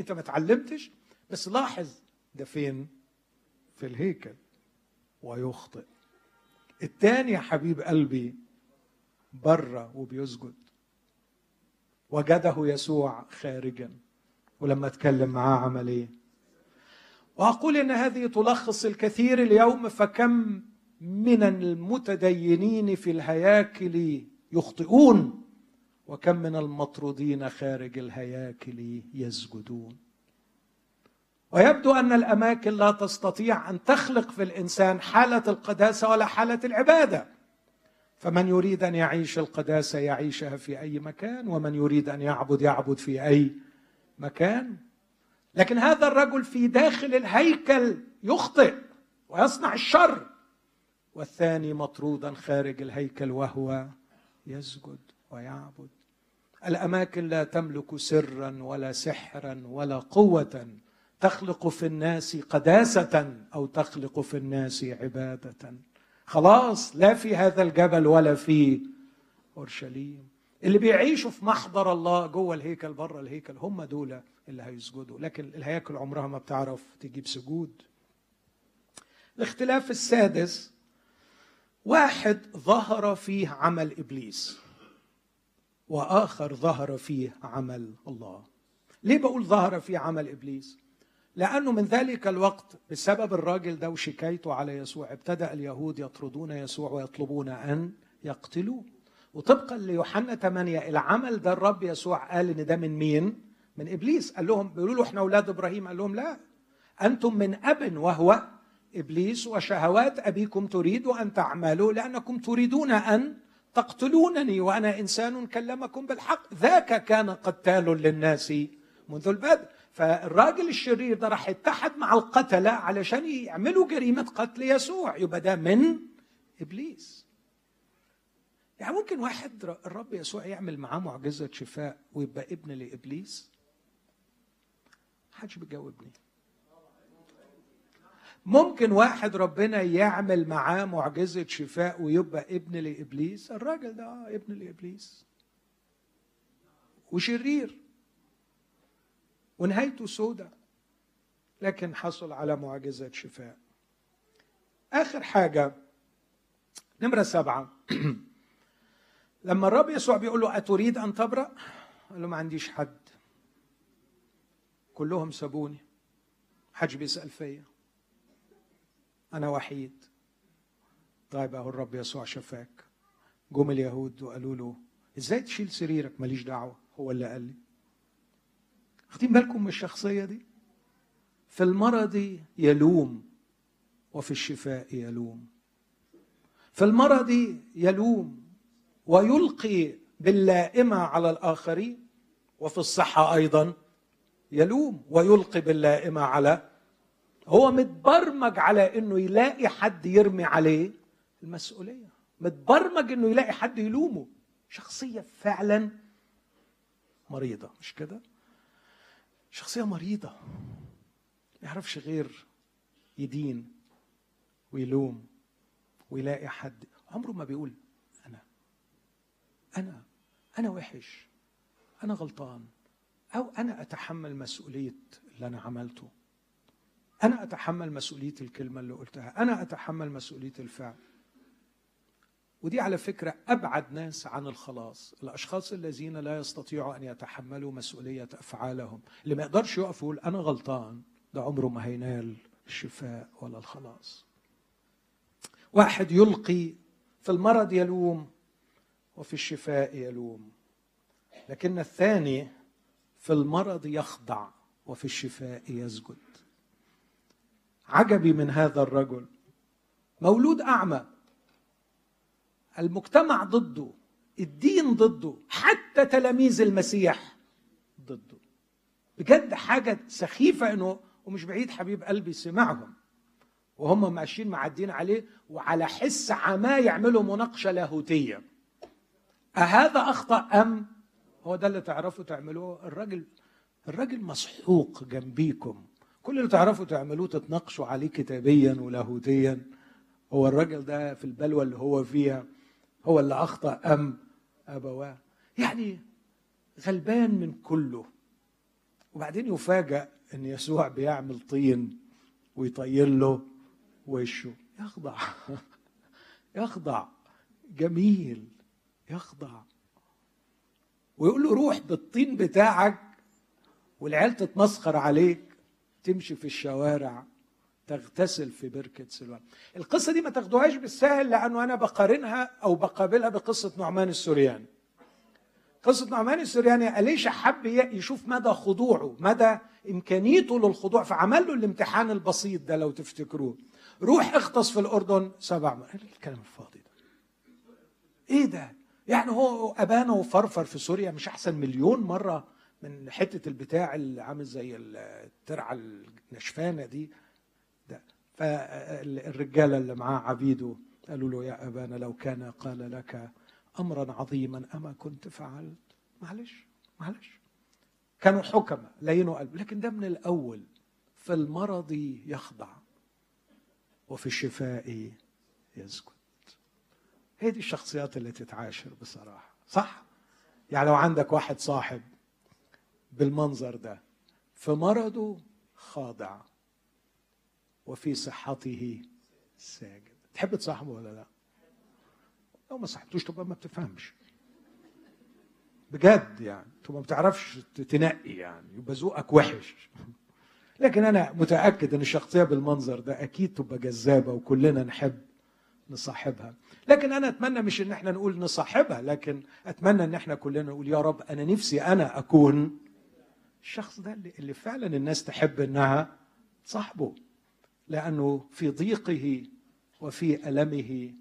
انت ما اتعلمتش بس لاحظ ده فين في الهيكل ويخطئ. التاني يا حبيب قلبي بره وبيسجد. وجده يسوع خارجا. ولما اتكلم معاه عمل إيه؟ وأقول إن هذه تلخص الكثير اليوم فكم من المتدينين في الهياكل يخطئون وكم من المطرودين خارج الهياكل يسجدون. ويبدو أن الأماكن لا تستطيع أن تخلق في الإنسان حالة القداسة ولا حالة العبادة. فمن يريد أن يعيش القداسة يعيشها في أي مكان ومن يريد أن يعبد يعبد في أي مكان. لكن هذا الرجل في داخل الهيكل يخطئ ويصنع الشر. والثاني مطرودا خارج الهيكل وهو يسجد ويعبد. الأماكن لا تملك سرا ولا سحرا ولا قوة تخلق في الناس قداسة أو تخلق في الناس عبادة. خلاص لا في هذا الجبل ولا في أورشليم. اللي بيعيشوا في محضر الله جوه الهيكل بره الهيكل هم دول اللي هيسجدوا. لكن الهياكل عمرها ما بتعرف تجيب سجود. الاختلاف السادس واحد ظهر فيه عمل إبليس وآخر ظهر فيه عمل الله. ليه بقول ظهر فيه عمل إبليس؟ لأنه من ذلك الوقت بسبب الراجل ده وشكايته على يسوع ابتدأ اليهود يطردون يسوع ويطلبون أن يقتلوه. وطبقا ليوحنا 8 العمل ده الرب يسوع قال إن ده من مين؟ من إبليس. قال لهم بيقولوا له إحنا أولاد إبراهيم؟ قال لهم لا. أنتم من أب وهو إبليس وشهوات أبيكم تريد أن تعملوا لأنكم تريدون أن تقتلونني وأنا إنسان كلمكم بالحق. ذاك كان قتال للناس منذ البدء. فالراجل الشرير ده راح يتحد مع القتلة علشان يعملوا جريمة قتل يسوع. يبقى ده من إبليس. يعني ممكن واحد الرب يسوع يعمل معاه معجزة شفاء ويبقى ابن لإبليس؟ محدش بيجاوبني. ممكن واحد ربنا يعمل معاه معجزة شفاء ويبقى ابن لإبليس؟ الراجل ده آه ابن لإبليس. وشرير. ونهايته سودة. لكن حصل على معجزة شفاء. آخر حاجة نمرة سبعة. لما الرب يسوع بيقول له أتريد أن تبرأ؟ قال له ما عنديش حد. كلهم سابوني. حدش بيسأل فيا. أنا وحيد. طيب أهو الرب يسوع شفاك. جم اليهود وقالوا له إزاي تشيل سريرك؟ ماليش دعوة. هو اللي قال لي. واخدين بالكم من الشخصية دي؟ في المرض يلوم وفي الشفاء يلوم. في المرض يلوم ويلقي باللائمة على الآخرين وفي الصحة أيضا يلوم ويلقي باللائمة على هو متبرمج على إنه يلاقي حد يرمي عليه المسؤولية. متبرمج إنه يلاقي حد يلومه. شخصية فعلا مريضة مش كده؟ شخصية مريضة. ما يعرفش غير يدين ويلوم ويلاقي حد. عمره ما بيقول أنا. أنا. أنا وحش. أنا غلطان. أو أنا أتحمل مسؤولية اللي أنا عملته. أنا أتحمل مسؤولية الكلمة اللي قلتها. أنا أتحمل مسؤولية الفعل. ودي على فكرة أبعد ناس عن الخلاص. الأشخاص الذين لا يستطيعوا أن يتحملوا مسؤولية أفعالهم. اللي ما يقدرش يقف يقول أنا غلطان. ده عمره ما هينال الشفاء ولا الخلاص. واحد يلقي في المرض يلوم وفي الشفاء يلوم. لكن الثاني في المرض يخضع وفي الشفاء يسجد. عجبي من هذا الرجل. مولود أعمى. المجتمع ضده الدين ضده حتى تلاميذ المسيح ضده. بجد حاجة سخيفة إنه ومش بعيد حبيب قلبي سمعهم. وهم ماشيين معدين عليه وعلى حس عماه يعملوا مناقشة لاهوتية. أهذا أخطأ أم؟ هو ده اللي تعرفوا تعملوه. الراجل الراجل مسحوق جنبيكم. كل اللي تعرفوا تعملوه تتناقشوا عليه كتابيا ولاهوتيا. هو الراجل ده في البلوى اللي هو فيها هو اللي أخطأ أم أبواه. يعني غلبان من كله. وبعدين يفاجأ إن يسوع بيعمل طين ويطير له وشه. يخضع. يخضع. جميل. يخضع. ويقول له روح بالطين بتاعك والعيال تتمسخر عليك. تمشي في الشوارع تغتسل في بركة سلوان. القصة دي ما تاخدوهاش بالسهل لأنه أنا بقارنها أو بقابلها بقصة نعمان السورياني قصة نعمان السورياني أليشا حب يشوف مدى خضوعه مدى إمكانيته للخضوع؟ فعمل له الامتحان البسيط ده لو تفتكروه. روح اغطس في الأردن سبع مرات. إيه الكلام الفاضي ده؟ إيه ده؟ يعني هو أبانا وفرفر في سوريا مش أحسن مليون مرة من حتة البتاع اللي عامل زي الترعة النشفانة دي ده. فالرجالة اللي معاه عبيده قالوا له يا أبانا لو كان قال لك أمرا عظيما أما كنت فعلت؟ معلش معلش. كانوا حكمة لينوا قلب لكن ده من الأول في المرض يخضع وفي الشفاء يسكت. هي دي الشخصيات اللي تتعاشر بصراحة صح؟ يعني لو عندك واحد صاحب بالمنظر ده في مرضه خاضع وفي صحته ساجد. تحب تصاحبه ولا لا؟ لو ما صحتوش تبقى ما بتفهمش. بجد يعني تبقى ما بتعرفش تنقي يعني يبقى ذوقك وحش. لكن أنا متأكد إن الشخصية بالمنظر ده أكيد تبقى جذابة وكلنا نحب نصاحبها. لكن أنا أتمنى مش إن إحنا نقول نصاحبها لكن أتمنى إن إحنا كلنا نقول يا رب أنا نفسي أنا أكون الشخص ده اللي, فعلا الناس تحب إنها تصاحبه لأنه في ضيقه وفي ألمه.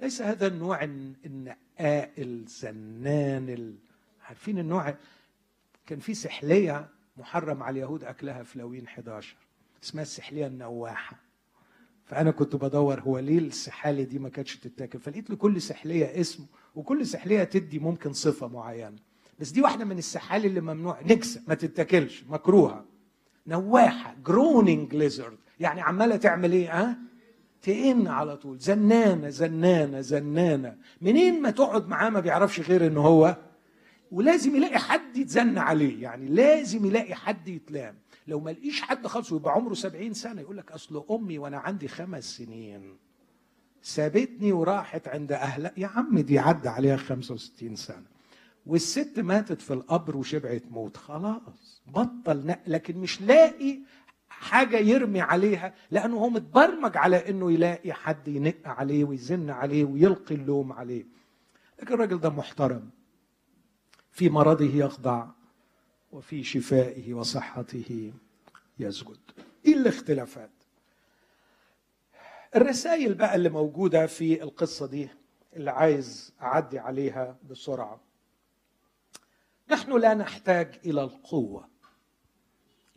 ليس هذا النوع النقاء الزنان عارفين النوع؟ كان في سحلية محرم على اليهود أكلها في لوين 11 اسمها السحلية النواحة. فأنا كنت بدور هو ليه السحالة دي ما كانتش تتاكل. فلقيت لكل سحلية اسم وكل سحلية تدي ممكن صفة معينة. بس دي واحدة من السحالي اللي ممنوع. نكسة ما تتاكلش مكروهة. نواحة groaning lizard يعني عمالة تعمل إيه ها؟ تئن على طول. زنانة زنانة زنانة. منين ما تقعد معاه ما بيعرفش غير إن هو ولازم يلاقي حد يتزن عليه. يعني لازم يلاقي حد يتلام. لو ما لقيش حد خالص ويبقى عمره سبعين سنة يقول لك أصل أمي وأنا عندي خمس سنين. سابتني وراحت عند أهلها يا عم دي عدى عليها 65 سنة. والست ماتت في القبر وشبعت موت. خلاص بطل لكن مش لاقي حاجة يرمي عليها لأنه هو متبرمج على أنه يلاقي حد ينق عليه ويزن عليه ويلقي اللوم عليه. لكن الراجل ده محترم. في مرضه يخضع وفي شفائه وصحته يسجد. إيه الاختلافات؟ الرسائل بقى اللي موجودة في القصة دي اللي عايز أعدي عليها بسرعة. نحن لا نحتاج إلى القوة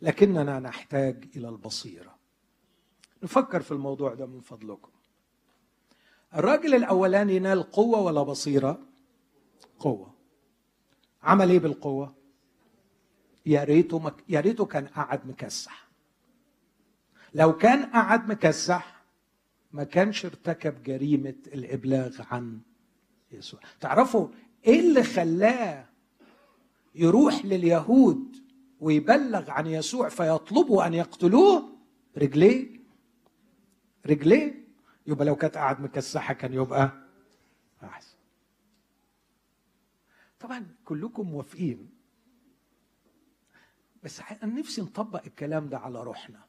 لكننا نحتاج إلى البصيرة. نفكر في الموضوع ده من فضلكم. الراجل الاولاني نال قوة ولا بصيرة؟ قوة. عمل إيه بالقوة؟ يا ريته مك... يا ريته كان قعد مكسح. لو كان قعد مكسح ما كانش ارتكب جريمة الإبلاغ عن يسوع. تعرفوا إيه اللي خلاه يروح لليهود ويبلغ عن يسوع فيطلبوا أن يقتلوه؟ رجليه. رجليه. يبقى لو كانت قاعد مكسحة كان يبقى أحسن. طبعا كلكم موافقين. بس أنا نفسي نطبق الكلام ده على روحنا.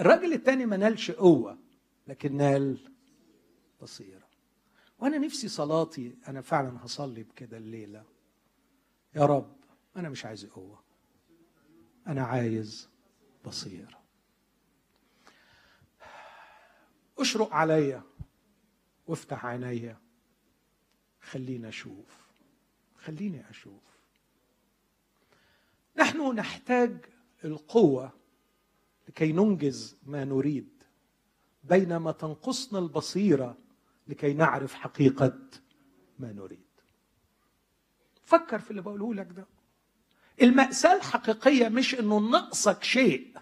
الراجل التاني ما نالش قوة لكن نال بصيرة. وأنا نفسي صلاتي أنا فعلا هصلي بكده الليلة. يا رب أنا مش عايز قوة أنا عايز بصيرة اشرق عليا وافتح عينيا خليني أشوف خليني أشوف. نحن نحتاج القوة لكي ننجز ما نريد بينما تنقصنا البصيرة لكي نعرف حقيقة ما نريد. فكر في اللي بقوله لك ده. المأساة الحقيقية مش إنه نقصك شيء.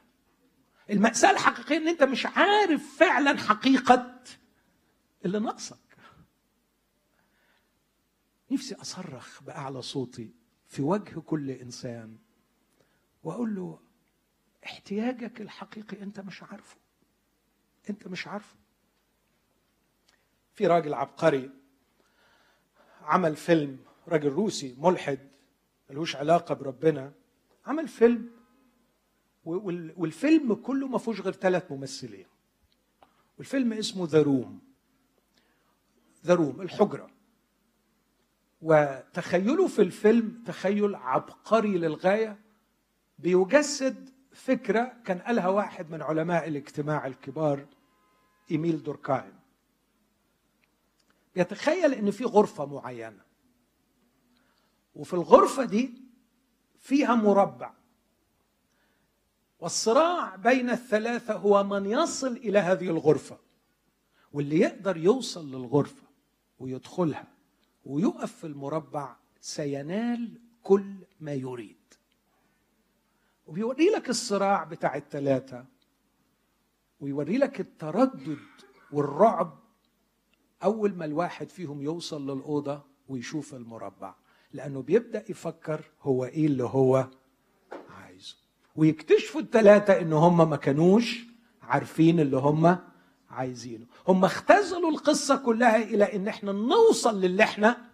المأساة الحقيقية إن أنت مش عارف فعلا حقيقة اللي ناقصك. نفسي أصرخ بأعلى صوتي في وجه كل إنسان وأقول له احتياجك الحقيقي أنت مش عارفه. أنت مش عارفه. في راجل عبقري عمل فيلم راجل روسي ملحد ملوش علاقة بربنا عمل فيلم والفيلم كله ما فيهوش غير ثلاث ممثلين. والفيلم اسمه ذا روم. The Room الحجرة. وتخيلوا في الفيلم تخيل عبقري للغاية بيجسد فكرة كان قالها واحد من علماء الاجتماع الكبار إيميل دوركايم يتخيل إن في غرفة معينة. وفي الغرفة دي فيها مربع. والصراع بين الثلاثة هو من يصل إلى هذه الغرفة واللي يقدر يوصل للغرفة ويدخلها ويقف في المربع سينال كل ما يريد. وبيوري لك الصراع بتاع الثلاثة ويوري لك التردد والرعب أول ما الواحد فيهم يوصل للأوضة ويشوف المربع. لأنه بيبدأ يفكر هو إيه اللي هو عايزه. ويكتشفوا الثلاثه إن هم ما كانوش عارفين اللي هم عايزينه. هم اختزلوا القصة كلها إلى إن إحنا نوصل للي إحنا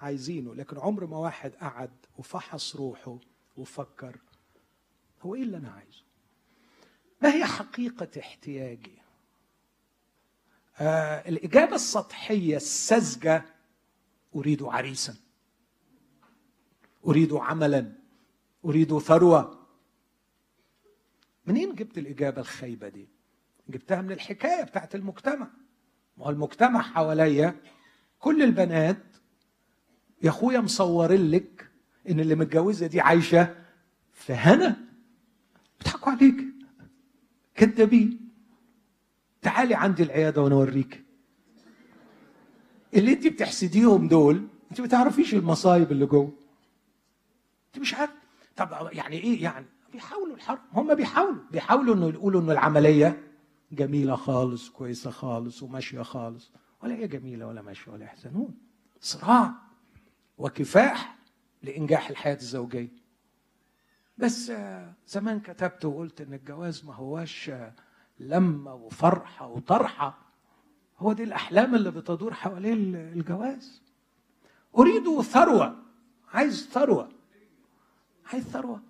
عايزينه. لكن عمر ما واحد قعد وفحص روحه وفكر هو إيه اللي أنا عايزه. ما هي حقيقة احتياجي؟ آه الإجابة السطحية الساذجة أريد عريسا. أريد عملا أريد ثروة. منين جبت الإجابة الخايبة دي؟ جبتها من الحكاية بتاعت المجتمع. ما هو المجتمع حواليا كل البنات يا أخويا مصورين لك إن اللي متجوزة دي عايشة في هنا. بيضحكوا عليك. كدابين. تعالي عندي العيادة وأنا اوريك اللي انت بتحسديهم دول انت ما تعرفيش المصايب اللي جوه. انت مش عارف. طب يعني إيه يعني؟ بيحاولوا الحرب هم بيحاولوا. بيحاولوا إنه يقولوا إنه العملية جميلة خالص كويسة خالص وماشية خالص. ولا هي جميلة ولا ماشية ولا يحزنون. صراع وكفاح لإنجاح الحياة الزوجية. بس زمان كتبت وقلت إن الجواز ما هواش لمة وفرحة وطرحة. هو دي الأحلام اللي بتدور حوالين الجواز. أريد ثروة. عايز ثروة. عايز ثروه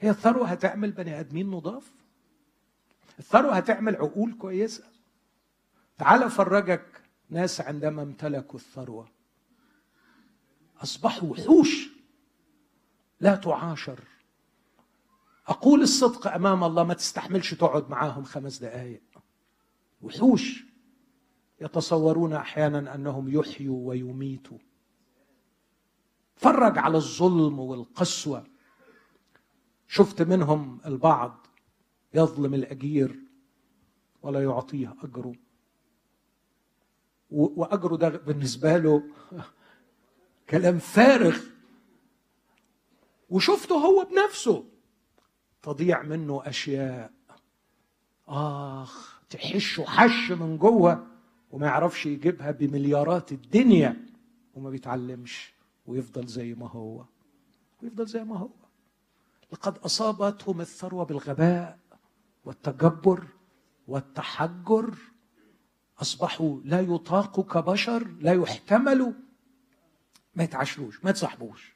هي الثروة هتعمل بني آدمين نضاف. الثروة هتعمل عقول كويسة. تعال أفرجك ناس عندما امتلكوا الثروة. أصبحوا وحوش. لا تعاشر. أقول الصدق أمام الله ما تستحملش تقعد معاهم خمس دقائق وحوش. يتصورون أحيانا أنهم يحيوا ويميتوا. فرج على الظلم والقسوة. شفت منهم البعض يظلم الأجير ولا يعطيه أجره. وأجره ده بالنسبة له كلام فارغ. وشفته هو بنفسه. تضيع منه أشياء. آخ تحشه حش من جوه وما يعرفش يجيبها بمليارات الدنيا وما بيتعلمش. ويفضل زي ما هو. ويفضل زي ما هو. لقد أصابتهم الثروة بالغباء والتجبر والتحجر. أصبحوا لا يطاقوا كبشر لا يحتملوا ما يتعاشروش ما يتصاحبوش.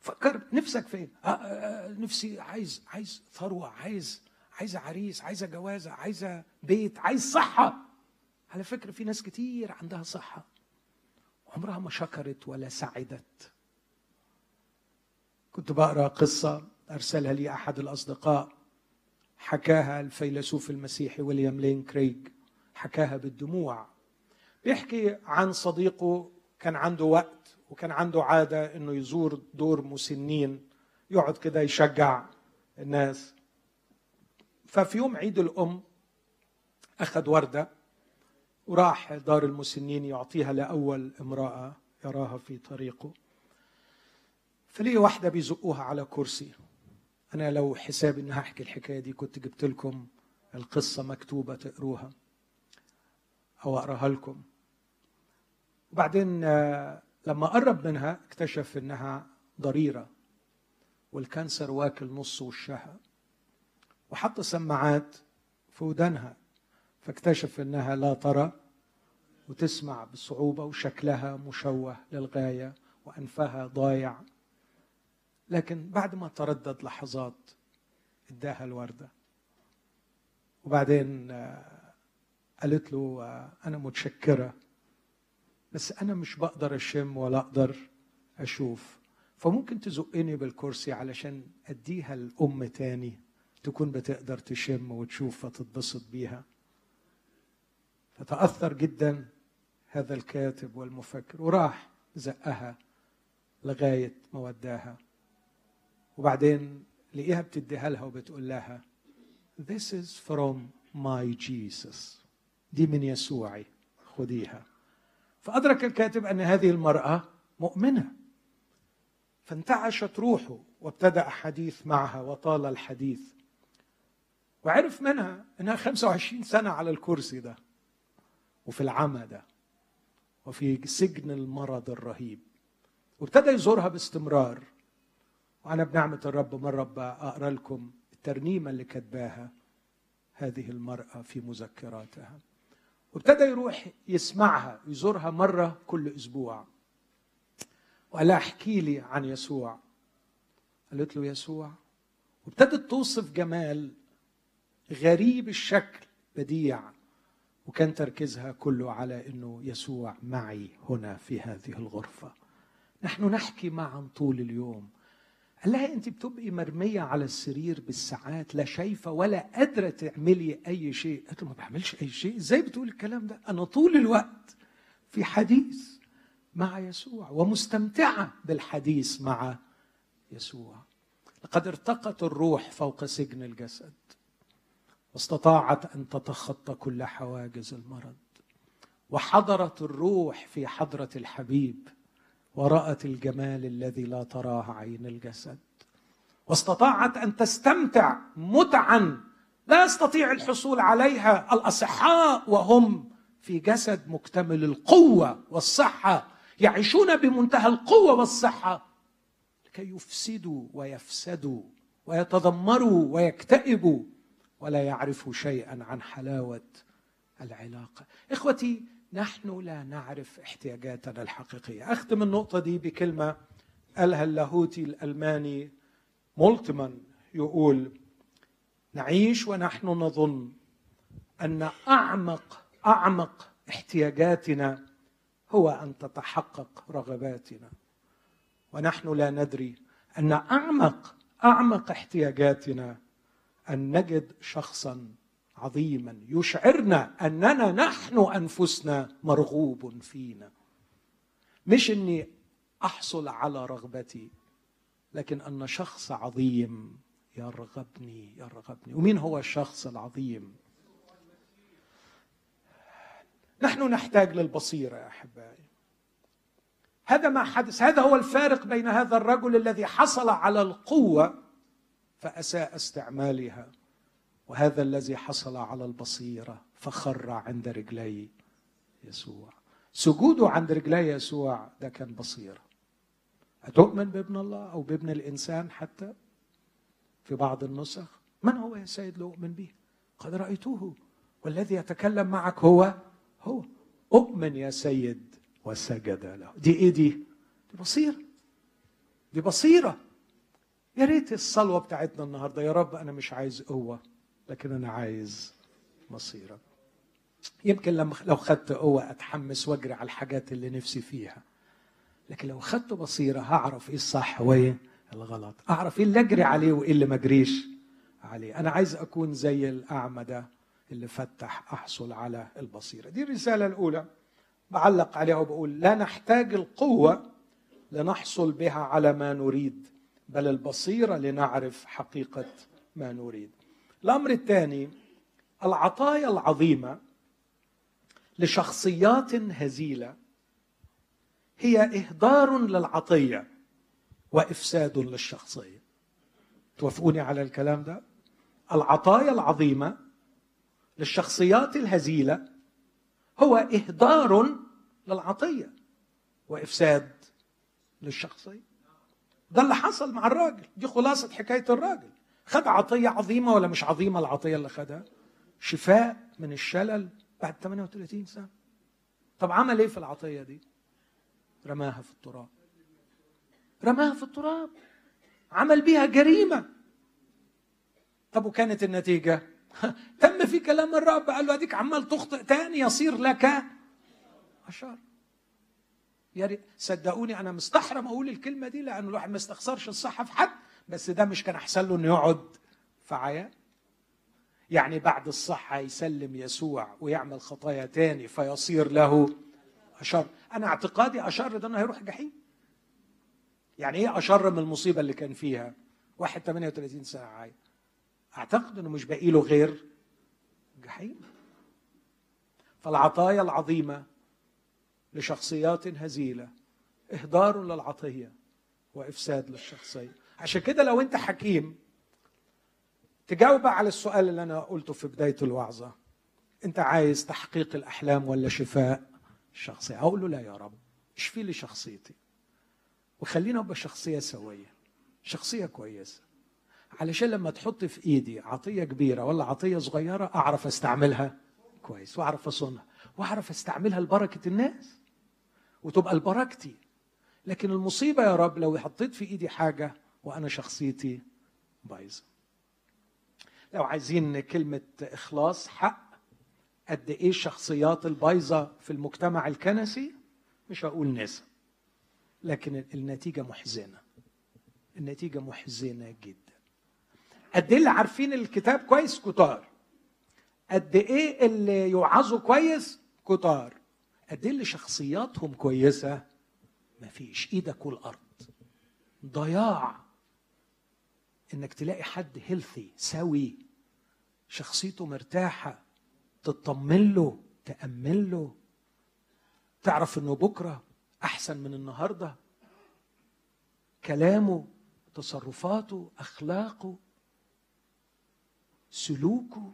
فكر نفسك فين؟ آه آه نفسي عايز عايز ثروة عايز عايزه عريس عايزه جوازة عايزه بيت عايز صحة. على فكرة في ناس كتير عندها صحة. عمرها ما شكرت ولا سعدت. كنت بقرا قصة أرسلها لي أحد الأصدقاء. حكاها الفيلسوف المسيحي ويليام لين كريج حكاها بالدموع. بيحكي عن صديقه كان عنده وقت وكان عنده عادة إنه يزور دور مسنين يقعد كده يشجع الناس. ففي يوم عيد الأم أخذ وردة وراح دار المسنين يعطيها لأول امرأة يراها في طريقه. فليه واحدة بيزقوها على كرسي. أنا لو حسابي اني هحكي الحكاية دي كنت جبت لكم القصة مكتوبة تقروها أو أقراها لكم. وبعدين لما قرب منها اكتشف إنها ضريرة والكانسر واكل نص وشها. وحط سماعات في ودانها. فاكتشف إنها لا ترى وتسمع بصعوبة وشكلها مشوه للغاية وأنفها ضايع. لكن بعد ما تردد لحظات إداها الوردة. وبعدين آه، قالت له آه، أنا متشكرة بس أنا مش بقدر أشم ولا أقدر أشوف. فممكن تزقني بالكرسي علشان أديها الام تاني تكون بتقدر تشم وتشوف فتتبسط بيها. فتاثر جدا هذا الكاتب والمفكر وراح زقها لغاية ما وداها. وبعدين لقيها بتديها لها وبتقول لها This is from my Jesus. دي من يسوعي خديها. فأدرك الكاتب أن هذه المرأة مؤمنة. فانتعشت روحه وابتدأ حديث معها وطال الحديث. وعرف منها إنها 25 سنة على الكرسي ده. وفي العمى ده وفي سجن المرض الرهيب. وابتدى يزورها باستمرار. وأنا بنعمة الرب مرة بقرا لكم الترنيمة اللي كتباها هذه المرأة في مذكراتها. وابتدى يروح يسمعها يزورها مرة كل أسبوع. وقال لها احكي لي عن يسوع. قالت له يسوع وابتدت توصف جمال غريب الشكل بديع. وكان تركيزها كله على إنه يسوع معي هنا في هذه الغرفة. نحن نحكي معا طول اليوم. قال لها أنت بتبقي مرمية على السرير بالساعات لا شايفة ولا قادرة تعملي أي شيء. قالت له ما بعملش أي شيء. إزاي بتقول الكلام ده؟ أنا طول الوقت في حديث مع يسوع ومستمتعة بالحديث مع يسوع. لقد ارتقت الروح فوق سجن الجسد. واستطاعت أن تتخطى كل حواجز المرض. وحضرت الروح في حضرة الحبيب ورأت الجمال الذي لا تراه عين الجسد. واستطاعت أن تستمتع متعا لا يستطيع الحصول عليها. الأصحاء وهم في جسد مكتمل القوة والصحة يعيشون بمنتهى القوة والصحة. لكي يفسدوا ويفسدوا ويتذمروا ويكتئبوا. ولا يعرفوا شيئا عن حلاوة العلاقة. إخوتي نحن لا نعرف احتياجاتنا الحقيقية. اختم النقطة دي بكلمة قالها اللاهوتي الألماني مولتمان يقول نعيش ونحن نظن أن أعمق أعمق احتياجاتنا هو أن تتحقق رغباتنا. ونحن لا ندري أن أعمق أعمق احتياجاتنا أن نجد شخصا عظيما يشعرنا أننا نحن أنفسنا مرغوب فينا. مش إني أحصل على رغبتي لكن أن شخص عظيم يرغبني يرغبني. ومين هو الشخص العظيم؟ نحن نحتاج للبصيرة يا أحبائي. هذا ما حدث هذا هو الفارق بين هذا الرجل الذي حصل على القوة فأساء استعمالها. وهذا الذي حصل على البصيرة فخر عند رجلي يسوع. سجوده عند رجلي يسوع ده كان بصيرة. أتؤمن بابن الله أو بابن الإنسان حتى؟ في بعض النسخ من هو يا سيد لأؤمن به؟ قد رأيته. والذي يتكلم معك هو هو. أؤمن يا سيد وسجد له. دي إيه دي؟ دي بصيرة. دي بصيرة. يا ريت الصلوة بتاعتنا النهاردة. يا رب أنا مش عايز قوة لكن أنا عايز مصيرك. يمكن لما لو خدت قوة أتحمس وأجري على الحاجات اللي نفسي فيها لكن لو خدت بصيرة هعرف إيه الصح وإيه الغلط. أعرف إيه اللي أجري عليه وإيه اللي ما أجريش عليه. أنا عايز أكون زي الأعمى ده اللي فتح أحصل على البصيرة. دي الرسالة الأولى. بعلق عليها وبقول لا نحتاج القوة لنحصل بها على ما نريد. بل البصيرة لنعرف حقيقة ما نريد. الأمر الثاني العطايا العظيمة لشخصيات هزيلة هي إهدار للعطية وإفساد للشخصية. توافقوني على الكلام ده؟ العطايا العظيمة للشخصيات الهزيلة هو إهدار للعطية وإفساد للشخصية. ده اللي حصل مع الراجل. دي خلاصة حكاية الراجل. خد عطية عظيمة ولا مش عظيمة العطية اللي خدها؟ شفاء من الشلل بعد 38 سنة. طب عمل إيه في العطية دي؟ رماها في التراب. رماها في التراب. عمل بيها جريمة. طب وكانت النتيجة؟ تم في كلام الرب. قال له أديك عمال تخطئ تاني يصير لك أشار ريت صدقوني أنا مستحرم أقول الكلمة دي لأن الواحد ما يستخسرش الصحة في حد بس ده مش كان أحسن له إنه يقعد في عيان يعني بعد الصحة يسلم يسوع ويعمل خطايا تاني فيصير له أشر. أنا اعتقادي أشر ده إنه هيروح جحيم يعني إيه أشر من المصيبة اللي كان فيها؟ واحد 38 ساعة عايز. أعتقد إنه مش باقي له غير جحيم. فالعطايا العظيمة لشخصيات هزيلة. إهدار للعطية وإفساد للشخصية. عشان كده لو أنت حكيم تجاوب على السؤال اللي أنا قلته في بداية الوعظة. أنت عايز تحقيق الأحلام ولا شفاء الشخصيه أقول له لا يا رب اشفي لي شخصيتي. وخلينا ابقى شخصية سوية شخصية كويسة. علشان لما تحط في إيدي عطية كبيرة ولا عطية صغيرة أعرف أستعملها كويس وأعرف أصونها وأعرف أستعملها لبركة الناس. وتبقى لبركتي لكن المصيبة يا رب لو حطيت في إيدي حاجة وأنا شخصيتي بايظة. لو عايزين كلمة إخلاص حق قد إيه الشخصيات البايظة في المجتمع الكنسي؟ مش هقول نسب لكن النتيجة محزنة. النتيجة محزنة جدا. قد إيه اللي عارفين الكتاب كويس؟ كتار. قد إيه اللي يوعظوا كويس؟ كتار. قد اللي شخصياتهم كويسة؟ مفيش إيدك والأرض. ضياع. إنك تلاقي حد هيلثي سوي. شخصيته مرتاحة. تطمن له تأمن له. تعرف إنه بكرة أحسن من النهارده. كلامه تصرفاته أخلاقه سلوكه.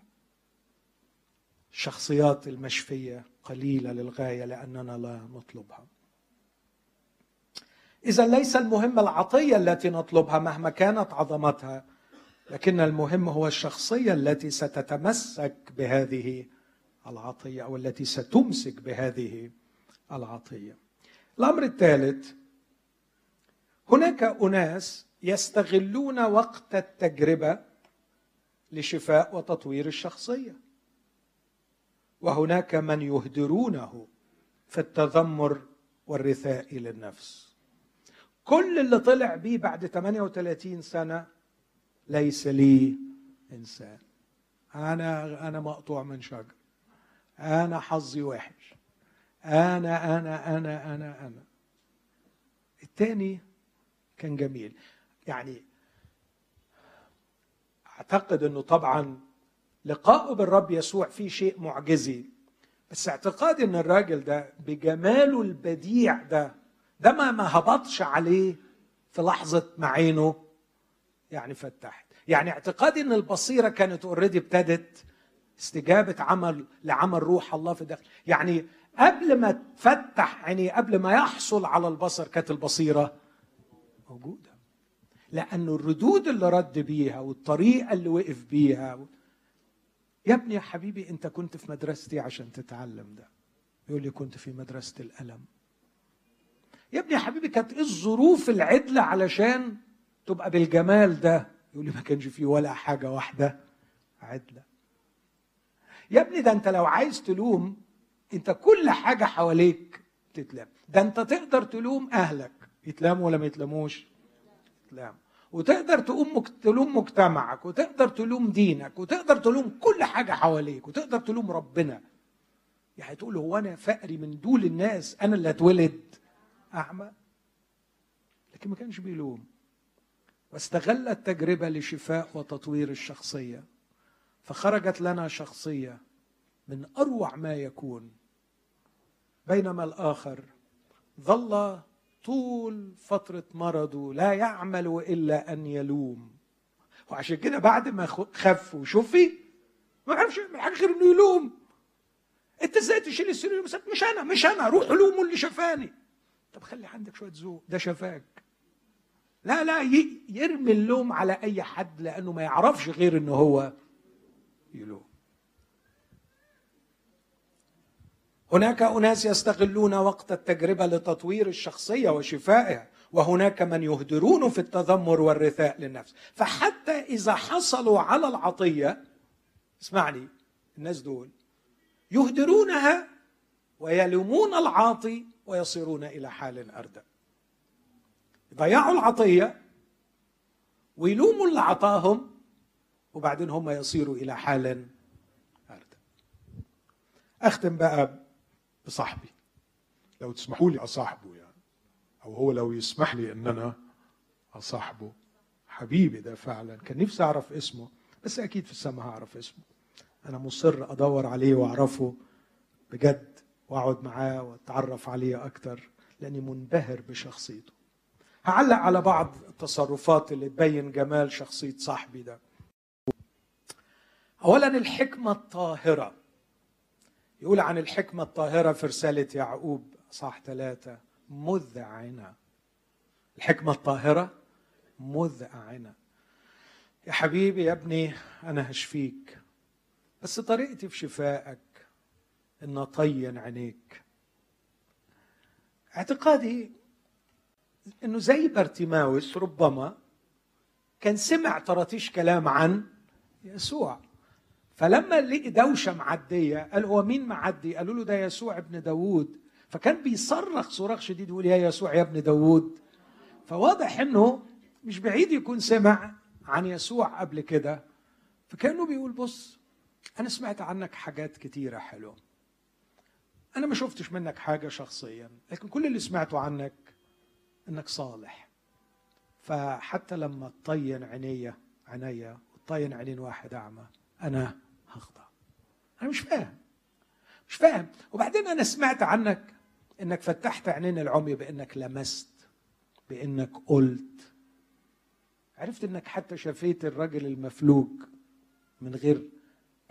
الشخصيات المشفية قليلة للغاية لأننا لا نطلبها. إذا ليس المهم العطية التي نطلبها مهما كانت عظمتها لكن المهم هو الشخصية التي ستتمسك بهذه العطية أو التي ستمسك بهذه العطية. الأمر الثالث هناك أناس يستغلون وقت التجربة لشفاء وتطوير الشخصية. وهناك من يهدرونه في التذمر والرثاء للنفس. كل اللي طلع بيه بعد 38 سنة ليس لي إنسان. أنا أنا مقطوع من شجر. أنا حظي وحش. أنا أنا أنا أنا أنا. الثاني كان جميل. يعني أعتقد أنه طبعا لقاؤه بالرب يسوع فيه شيء معجزي. بس اعتقادي إن الراجل ده بجماله البديع ده ده ما ما هبطش عليه في لحظة ما عينه يعني فتحت. يعني اعتقادي إن البصيرة كانت اوريدي ابتدت استجابة عمل لعمل روح الله في الداخل يعني قبل ما تفتح عينيه قبل ما يحصل على البصر كانت البصيرة موجودة. لأنه الردود اللي رد بيها والطريقة اللي وقف بيها يا ابني يا حبيبي انت كنت في مدرستي عشان تتعلم ده. يقول لي كنت في مدرسة الألم يا ابني يا حبيبي كانت إيه الظروف العدلة علشان تبقى بالجمال ده؟ يقول لي ما كانش فيه ولا حاجة واحدة عدلة. يا ابني ده انت لو عايز تلوم انت كل حاجة حواليك تتلام. ده انت تقدر تلوم أهلك. يتلاموا ولا ما يتلاموش؟ يتلاموا وتقدر تقوم تلوم مجتمعك وتقدر تلوم دينك وتقدر تلوم كل حاجة حواليك وتقدر تلوم ربنا. يعني تقول هو أنا فقري من دول الناس أنا اللي اتولد. أعمى. لكن ما كانش بيلوم. واستغل التجربة لشفاء وتطوير الشخصية. فخرجت لنا شخصية من أروع ما يكون. بينما الآخر ظل طول فترة مرضه لا يعمل إلا أن يلوم. وعشان كده بعد ما خف وشفي ما عرفش يعمل حاجة غير إنه يلوم. أنت إزاي تشيل السرير مش أنا مش أنا روح لومه اللي شفاني. طب خلي عندك شوية ذوق ده شفاك. لا لا يرمي اللوم على أي حد لأنه ما يعرفش غير إنه هو يلوم. هناك أناس يستغلون وقت التجربة لتطوير الشخصية وشفائها وهناك من يهدرون في التذمر والرثاء للنفس. فحتى إذا حصلوا على العطية اسمعني الناس دول يهدرونها ويلومون العاطي ويصيرون إلى حال اردى يضيعوا العطية ويلوموا اللي عطاهم وبعدين هم يصيروا إلى حال اردى أختم بقى بصاحبي. لو تسمحوا لي أصاحبه يعني. أو هو لو يسمح لي إن أنا أصاحبه. حبيبي ده فعلا. كان نفسي أعرف اسمه بس أكيد في السماء هعرف اسمه. أنا مصر أدور عليه وأعرفه بجد وأقعد معاه وأتعرف عليه أكتر لأني منبهر بشخصيته. هعلق على بعض التصرفات اللي تبين جمال شخصية صاحبي ده. اولا الحكمة الطاهرة. يقول عن الحكمة الطاهرة في رسالة يعقوب صح ثلاثة مذعنه الحكمة الطاهرة مذعنه يا حبيبي يا ابني أنا هشفيك بس طريقتي في شفائك إن أطين عينيك. اعتقادي إنه زي بارتيماوس ربما كان سمع طرطيش كلام عن يسوع. فلما لقي دوشة معدية قال هو مين معدي؟ قالوا له ده يسوع ابن داوود. فكان بيصرخ صراخ شديد يقول يا يسوع يا ابن داوود. فواضح إنه مش بعيد يكون سمع عن يسوع قبل كده. فكأنه بيقول بص أنا سمعت عنك حاجات كتيرة حلوة. أنا ما شفتش منك حاجة شخصيا لكن كل اللي سمعته عنك إنك صالح. فحتى لما تطين عينيا عينيا وتطين عينين واحد أعمى أنا هخضع أنا مش فاهم. مش فاهم. وبعدين أنا سمعت عنك إنك فتحت عينين العمي بإنك لمست بإنك قلت. عرفت إنك حتى شفيت الراجل المفلوج من غير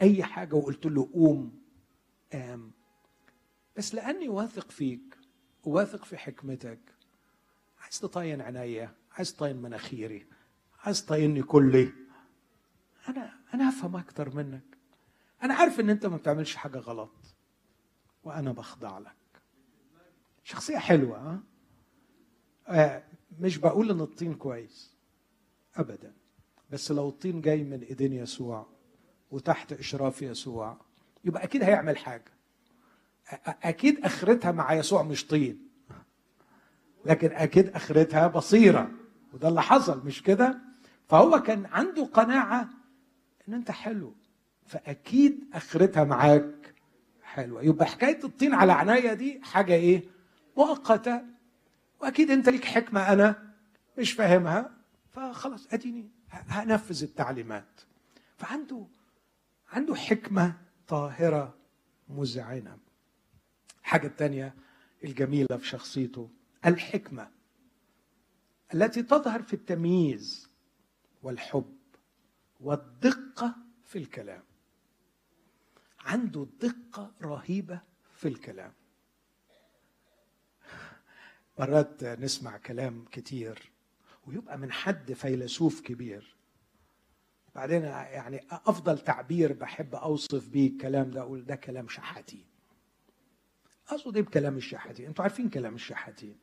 أي حاجة وقلت له قوم قام. بس لأني واثق فيك وواثق في حكمتك عايز تطين عينيا عايز تطين مناخيري عايز تطيني كلي. أنا أنا أفهم أكتر منك. أنا عارف إن أنت ما بتعملش حاجة غلط وأنا بخضع لك. شخصية حلوة ها؟ آه مش بقول إن الطين كويس ابدا. بس لو الطين جاي من إيدين يسوع وتحت إشراف يسوع يبقى أكيد هيعمل حاجة. أكيد أخرتها مع يسوع مش طين. لكن أكيد أخرتها بصيرة وده اللي حصل مش كده؟ فهو كان عنده قناعة إن أنت حلو. فأكيد آخرتها معاك. حلوة. يبقى حكاية الطين على عناية دي حاجة إيه؟ مؤقتة. وأكيد أنت ليك حكمة أنا مش فاهمها. فخلاص أديني. هنفذ التعليمات. فعنده عنده حكمة طاهرة مذعنه الحاجة الثانية الجميلة في شخصيته الحكمة التي تظهر في التمييز والحب والدقة في الكلام. عنده دقة رهيبة في الكلام. مرات نسمع كلام كتير ويبقى من حد فيلسوف كبير. بعدين يعني أفضل تعبير بحب أوصف بيه الكلام ده أقول ده كلام شحاتين. أقصد إيه بكلام الشحاتين؟ أنتوا عارفين كلام الشحاتين.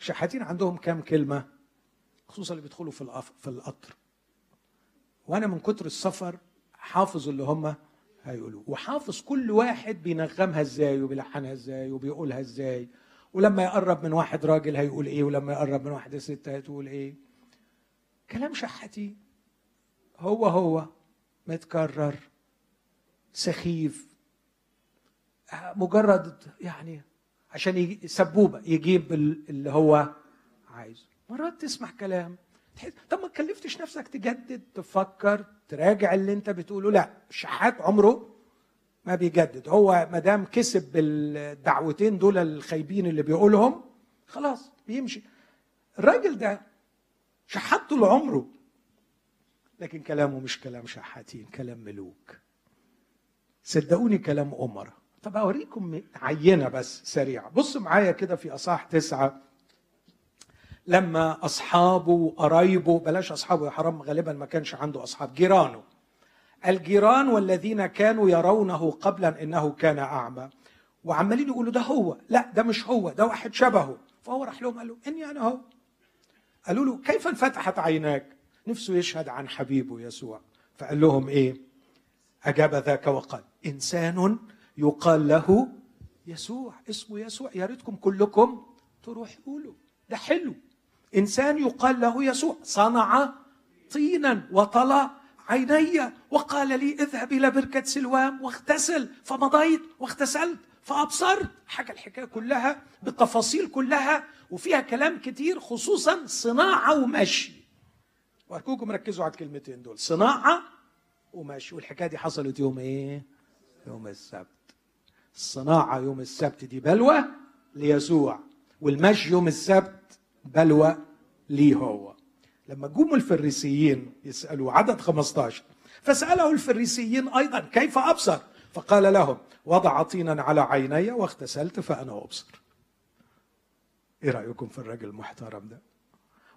الشحاتين عندهم كام كلمة؟ خصوصا اللي بيدخلوا في في القطر. وأنا من كتر السفر حافظ اللي هم هيقولوه وحافظ كل واحد بينغمها إزاي وبيلحنها إزاي وبيقولها إزاي. ولما يقرب من واحد راجل هيقول إيه ولما يقرب من واحدة ست هتقول إيه. كلام شحاتين هو هو متكرر سخيف مجرد يعني عشان سبوبه يجيب اللي هو عايزه. مرات تسمع كلام طب ما تكلفتش نفسك تجدد تفكر تراجع اللي انت بتقوله. لا الشحات عمره ما بيجدد. هو ما دام كسب الدعوتين دول الخايبين اللي بيقولهم خلاص بيمشي. الراجل ده شحات طول عمره لكن كلامه مش كلام شحاتين كلام ملوك. صدقوني كلام أمراء طب أوريكم عينة بس سريعة. بص معايا كده في أصح تسعة. لما أصحابه وقرايبه بلاش أصحابه يا حرام غالبا ما كانش عنده أصحاب جيرانه. الجيران والذين كانوا يرونه قبلا إنه كان أعمى. وعمالين يقولوا ده هو لا ده مش هو ده واحد شبهه. فهو راح لهم قال له إني أنا هو. قالوا له كيف انفتحت عيناك؟ نفسه يشهد عن حبيبه يسوع. فقال لهم إيه؟ أجاب ذاك وقال إنسان يقال له يسوع اسمه يسوع. يا ريتكم كلكم تروحوا له. ده حلو. إنسان يقال له يسوع صنع طينا وطلى عيني وقال لي اذهب إلى بركة سلوام واغتسل فمضيت واغتسلت فأبصرت. حاجة الحكاية كلها بالتفاصيل كلها وفيها كلام كتير خصوصا صناعة ومشي. وأرجوكم ركزوا على الكلمتين دول صناعة ومشي. والحكاية دي حصلت يوم إيه؟ يوم السبت. الصناعه يوم السبت دي بلوى ليسوع والمشي يوم السبت بلوى ليه هو. لما جم الفريسيين يسألوا عدد 15 فسأله الفريسيين أيضا كيف أبصر؟ فقال لهم وضع طينا على عيني واغتسلت فأنا أبصر. إيه رأيكم في الرجل المحترم ده؟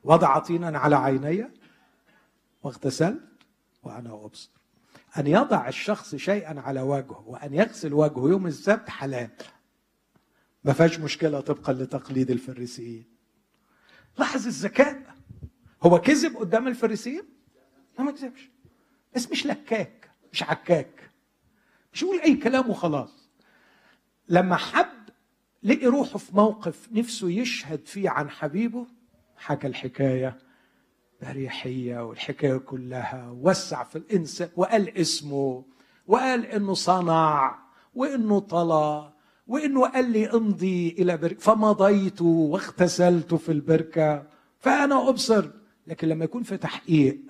وضع طينا على عيني واغتسلت وأنا أبصر. أن يضع الشخص شيئا على وجهه وأن يغسل وجهه يوم السبت حلال. ما فيهاش مشكلة طبقا لتقليد الفريسيين. لاحظ الذكاء. هو كذب قدام الفريسيين؟ لا ما كذبش. بس مش لكاك مش عكاك. مش يقول أي كلام وخلاص. لما حب لقي روحه في موقف نفسه يشهد فيه عن حبيبه حكى الحكاية بأريحية والحكاية كلها وسع في الإنسان وقال اسمه وقال إنه صنع وإنه طلع. وإنه قال لي امضي إلى بركة. فمضيت واغتسلت في البركة. فأنا أبصر لكن لما يكون في تحقيق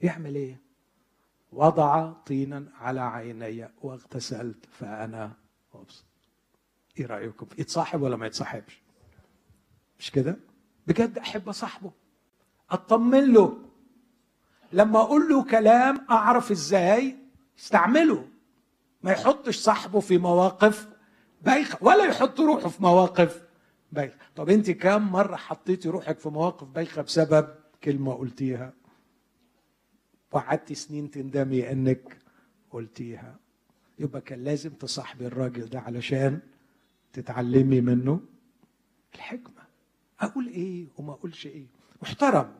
يعمل إيه؟ وضع طينا على عيني واغتسلت. فأنا ابصر إيه رأيكم؟ يتصاحب ولا ما يتصاحبش؟ مش كده؟ بجد أحب أصاحبه. أطمن له. لما أقول له كلام أعرف إزاي؟ استعمله. ما يحطش صاحبه في مواقف بايخة ولا يحط روحه في مواقف بايخة. طب انت كام مرة حطيتي روحك في مواقف بايخة بسبب كلمة قلتيها؟ وقعدتي سنين تندمي انك قلتيها. يبقى كان لازم تصاحبي الراجل ده علشان تتعلمي منه الحكمة. أقول إيه وما أقولش إيه؟ محترم.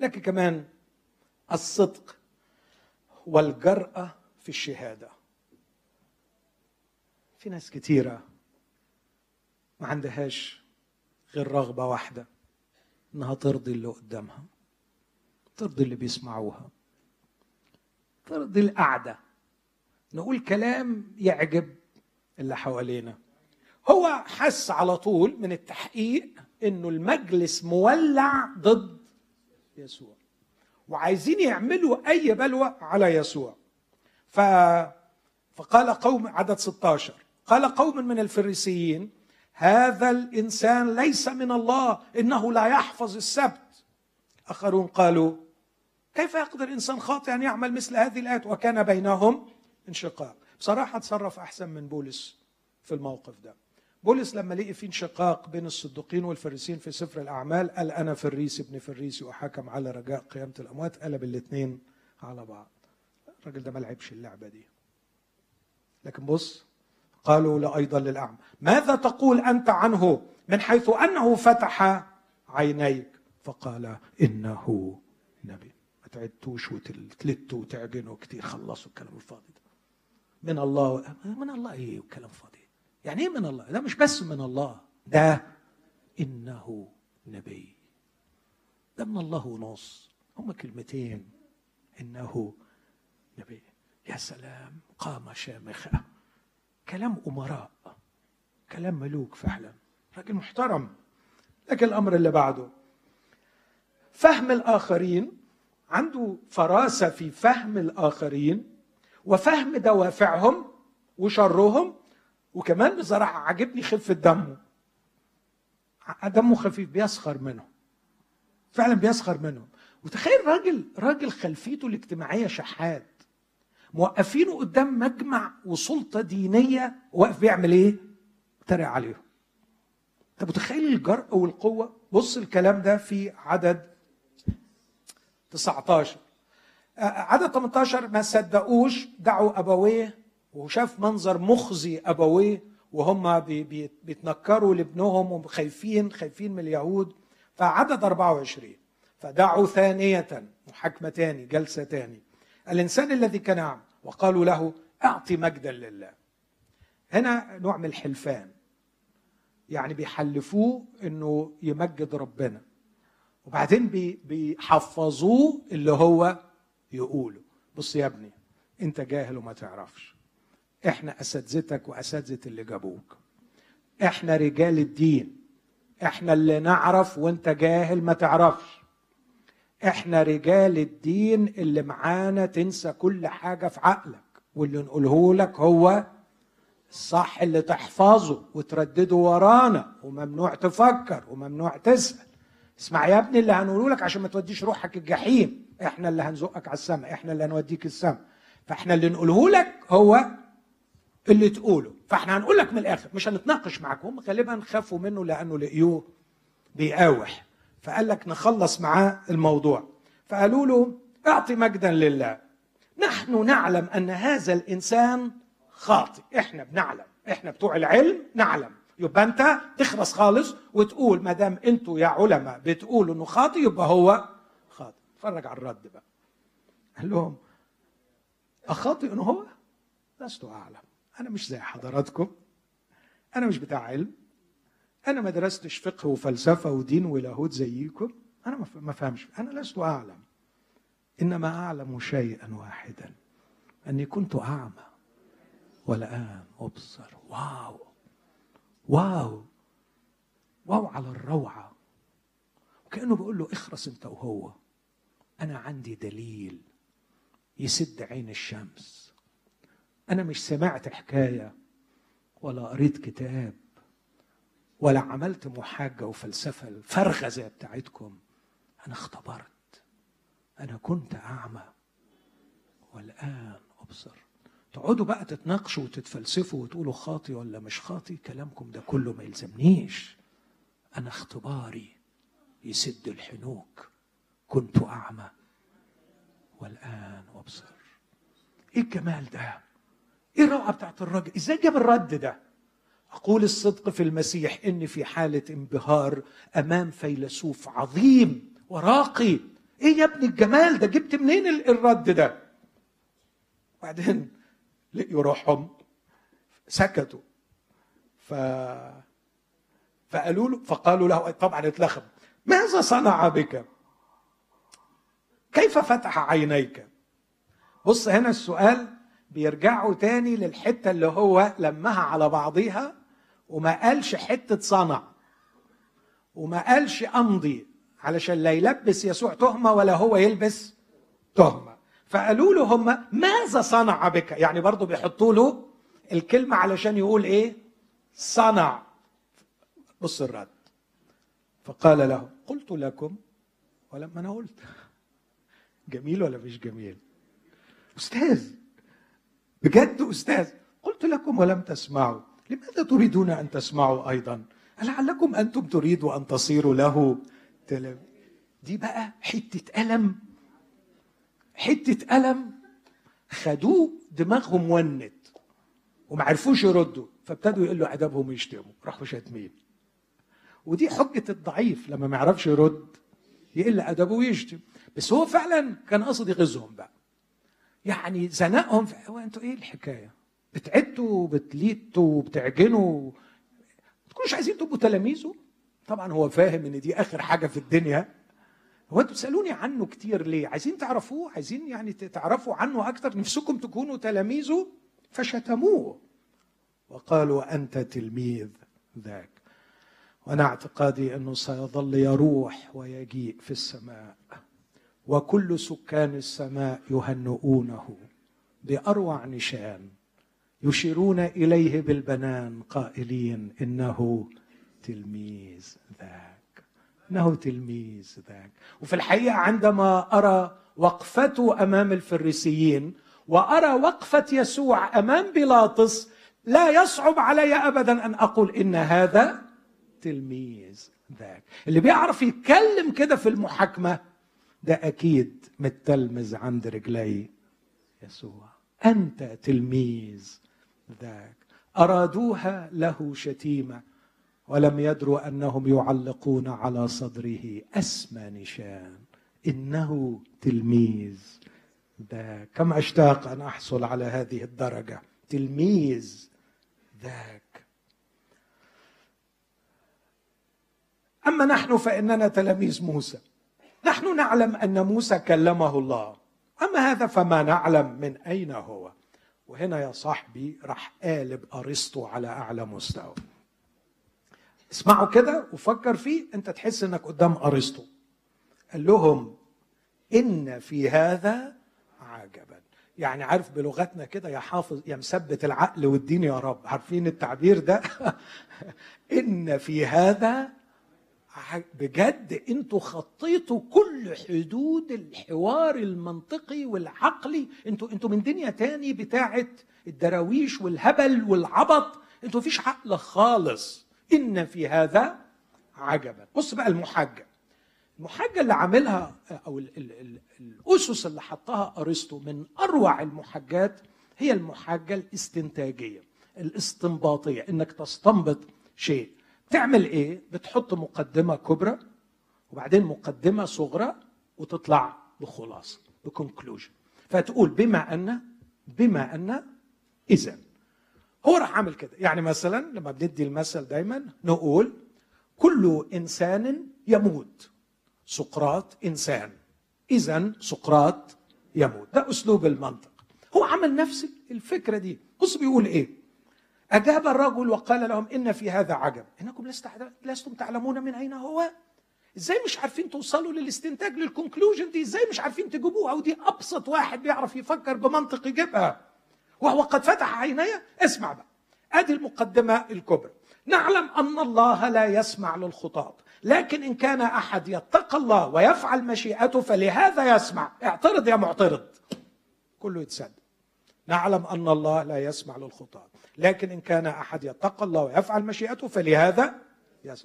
لكن كمان الصدق والجرأة في الشهادة. في ناس كتيرة ما عندهاش غير رغبة واحدة إنها ترضي اللي قدامها ترضي اللي بيسمعوها ترضي القعدة. نقول كلام يعجب اللي حوالينا. هو حس على طول من التحقيق إنه المجلس مولع ضد يسوع وعايزين يعملوا أي بلوى على يسوع. ف فقال قوم عدد 16 قال قوم من الفريسيين هذا الإنسان ليس من الله إنه لا يحفظ السبت. آخرون قالوا كيف يقدر إنسان خاطئ أن يعمل مثل هذه الآيات؟ وكان بينهم انشقاق. بصراحة تصرف أحسن من بولس في الموقف ده. بولس لما لقي في انشقاق بين الصدوقين والفريسيين في سفر الأعمال قال أنا فريسي ابن فريسي وحكم على رجاء قيامة الأموات قلب الاثنين على بعض. الراجل ده ما لعبش اللعبة دي. لكن بص قالوا لا أيضا للأعمى. ماذا تقول أنت عنه من حيث أنه فتح عينيك؟ فقال إنه نبي. ما تعدتوش وتلتوا وتعجنوا كتير خلصوا الكلام الفاضي ده. من الله من الله إيه وكلام فاضي؟ يعني إيه من الله؟ ده مش بس من الله ده إنه نبي. ده من الله ونص هما كلمتين إنه نبي يا سلام قامة شامخة كلام أمراء كلام ملوك فعلا راجل محترم. لكن الأمر اللي بعده. فهم الآخرين عنده فراسة في فهم الآخرين وفهم دوافعهم وشرهم وكمان بصراحة عجبني خفة دمه دمه خفيف بيسخر منهم فعلا بيسخر منهم وتخيل راجل راجل خلفيته الاجتماعية شحات. موقفينه قدام مجمع وسلطة دينية واقف بيعمل إيه؟ بيتريق عليهم. أنت متخيل الجرأة والقوة؟ بص الكلام ده في عدد 19 عدد 18 ما صدقوش دعوا أبويه وشاف منظر مخزي أبويه وهم بيتنكروا لابنهم وخايفين خايفين من اليهود. فعدد 24 فدعوا ثانية محاكمة تاني جلسة تاني. الإنسان الذي كان أعمى وقالوا له أعطي مجدا لله. هنا نوع من الحلفان. يعني بيحلفوه إنه يمجد ربنا. وبعدين بيحفظوه اللي هو يقوله. بص يا ابني أنت جاهل وما تعرفش. إحنا أساتذتك وأساتذة اللي جابوك. إحنا رجال الدين. إحنا اللي نعرف وأنت جاهل ما تعرفش. إحنا رجال الدين اللي معانا تنسى كل حاجة في عقلك واللي نقوله لك هو الصح اللي تحفظه وتردده ورانا وممنوع تفكر وممنوع تسأل. اسمع يا ابني اللي هنقوله لك عشان ما توديش روحك الجحيم. إحنا اللي هنزقك على السماء إحنا اللي هنوديك السماء. فإحنا اللي نقوله لك هو اللي تقوله. فإحنا هنقول لك من الآخر مش هنتناقش معاك هم غالبا خافوا منه لأنه لقيوه بيقاوح. فقال لك نخلص معاه الموضوع. فقالوا له أعطي مجدا لله. نحن نعلم أن هذا الإنسان خاطئ. إحنا بنعلم. إحنا بتوع العلم نعلم. يبقى أنت تخرس خالص وتقول ما دام أنتوا يا علماء بتقولوا إنه خاطئ يبقى هو خاطئ. اتفرج على الرد بقى. قال لهم أخاطئ إنه هو؟ لست أعلم. أنا مش زي حضراتكم. أنا مش بتاع علم. أنا ما درستش فقه وفلسفة ودين ولاهوت زيكم. أنا ما فهمش. أنا لست أعلم. إنما أعلم شيئا واحدا. أني كنت أعمى. والآن أبصر. واو. واو. واو على الروعة. وكأنه بيقول له اخرس أنت وهو. أنا عندي دليل يسد عين الشمس. أنا مش سمعت حكاية ولا قريت كتاب. ولا عملت محاجة وفلسفة الفرغة زي بتاعتكم أنا اختبرت. أنا كنت أعمى والآن أبصر. تقعدوا بقى تتناقشوا وتتفلسفوا وتقولوا خاطي ولا مش خاطي كلامكم ده كله ما يلزمنيش. أنا اختباري يسد الحنوك. كنت أعمى والآن أبصر. إيه الجمال ده؟ إيه الروعة بتاعت الراجل؟ إزاي جاب الرد ده؟ أقول الصدق في المسيح إني في حالة انبهار أمام فيلسوف عظيم وراقي. إيه يا ابني الجمال؟ ده جبت منين الرد ده؟ بعدين لقيوا روحهم سكتوا. ف فقالوا له فقالوا له طبعا اتلخم. ماذا صنع بك؟ كيف فتح عينيك؟ بص هنا السؤال بيرجعوا تاني للحتة اللي هو لمها على بعضيها. وما قالش حتة صنع. وما قالش أمضي علشان لا يلبس يسوع تهمة ولا هو يلبس تهمة. فقالوا له هم ماذا صنع بك؟ يعني برضو بيحطوا له الكلمة علشان يقول إيه؟ صنع. بص الرد. فقال له قلت لكم ولما أنا قلت. جميل ولا مش جميل؟ أستاذ. بجد أستاذ. قلت لكم ولم تسمعوا. لماذا تريدون أن تسمعوا أيضا؟ لعلكم أنتم تريدوا أن تصيروا له دي بقى حتة ألم. حتة قلم خدوه دماغهم ونت. وما عرفوش يردوا. فابتدوا يقولوا أدبهم يشتموا. راحوا شاتمين ودي حجة الضعيف. لما ما يعرفش يرد يقل أدبه ويشتم. بس هو فعلا كان قصد يغيظهم بقى. يعني زنقهم في هو أنتوا إيه الحكاية؟ بتعدوا وبتليتوا وبتعجنوا ما تكونوش عايزين تبقوا تلاميذه طبعا هو فاهم إن دي آخر حاجة في الدنيا هو أنتوا بتسألوني عنه كتير ليه؟ عايزين تعرفوه؟ عايزين يعني تعرفوا عنه أكتر؟ نفسكم تكونوا تلاميذه؟ فشتموه وقالوا أنت تلميذ ذاك وأنا اعتقادي أنه سيظل يروح ويجيء في السماء وكل سكان السماء يهنئونه بأروع نشان يشيرون إليه بالبنان قائلين إنه تلميذ ذاك إنه تلميذ ذاك. وفي الحقيقة عندما أرى وقفته أمام الفريسيين وأرى وقفة يسوع أمام بيلاطس لا يصعب علي ابدا أن أقول إن هذا التلميذ ذاك. اللي بيعرف يتكلم كده في المحاكمة ده أكيد متلمذ عند رجلي يسوع. أنت تلميذ ذاك. أرادوها له شتيمة ولم يدروا أنهم يعلقون على صدره. أسمى نشان إنه تلميذ ذاك. كم أشتاق أن أحصل على هذه الدرجة؟ تلميذ ذاك. أما نحن فإننا تلاميذ موسى. نحن نعلم أن موسى كلمه الله. أما هذا فما نعلم من أين هو؟ وهنا يا صاحبي راح قالب أرسطو على أعلى مستوى. اسمعوا كده وفكر فيه أنت تحس أنك قدام أرسطو. قال لهم إن في هذا عجبا. يعني عارف بلغتنا كده يا حافظ يا مثبت العقل والدين يا رب. عارفين التعبير ده؟ إن في هذا بجد أنتوا خطيتوا كل حدود الحوار المنطقي والعقلي. أنتوا أنتوا من دنيا تاني بتاعه الدراويش والهبل والعبط. أنتوا مفيش عقل خالص. إن في هذا عجبا. بص بقى المحجة. المحجة اللي عاملها أو ال ال ال الأسس اللي حطها أرسطو من أروع المحجات هي المحجة الاستنتاجية الاستنباطية. إنك تستنبط شيء. تعمل إيه؟ بتحط مقدمة كبرى وبعدين مقدمة صغرى وتطلع بخلاصة بكونكلوجن فتقول بما أن بما أن اذا هو راح عامل كده. يعني مثلا لما بندي المثل دايما نقول كل إنسان يموت. سقراط إنسان. اذا سقراط يموت. ده أسلوب المنطق. هو عمل نفس الفكرة دي. بص بيقول إيه؟ أجاب الرجل وقال لهم إن في هذا عجب. إنكم لستم تعلمون من أين هو؟ إزاي مش عارفين توصلوا للاستنتاج للكونكلوجن دي؟ إزاي مش عارفين تجيبوها؟ ودي أبسط واحد بيعرف يفكر بمنطق يجيبها. وهو قد فتح عينيه. اسمع بقى. أدي المقدمة الكبرى. نعلم أن الله لا يسمع للخطاب. لكن إن كان أحد يتقى الله ويفعل مشيئته فلهذا يسمع. اعترض يا معترض. كله يتصدق نعلم أن الله لا يسمع للخطاب لكن إن كان أحد يتقى الله ويفعل مشيئته فلهذا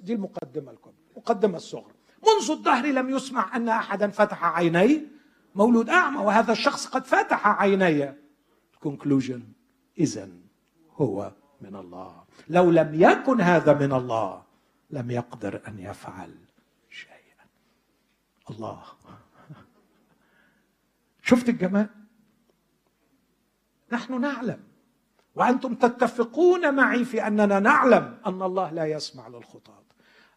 دي المقدمة الكبرى المقدمة الصغرى. منذ الدهر لم يسمع أن أحدا فتح عينيه مولود أعمى وهذا الشخص قد فتح عيني. الكونكلوجن اذا هو من الله. لو لم يكن هذا من الله لم يقدر أن يفعل شيئا. الله. شفت الجمال؟ نحن نعلم. وأنتم تتفقون معي في أننا نعلم أن الله لا يسمع للخطاب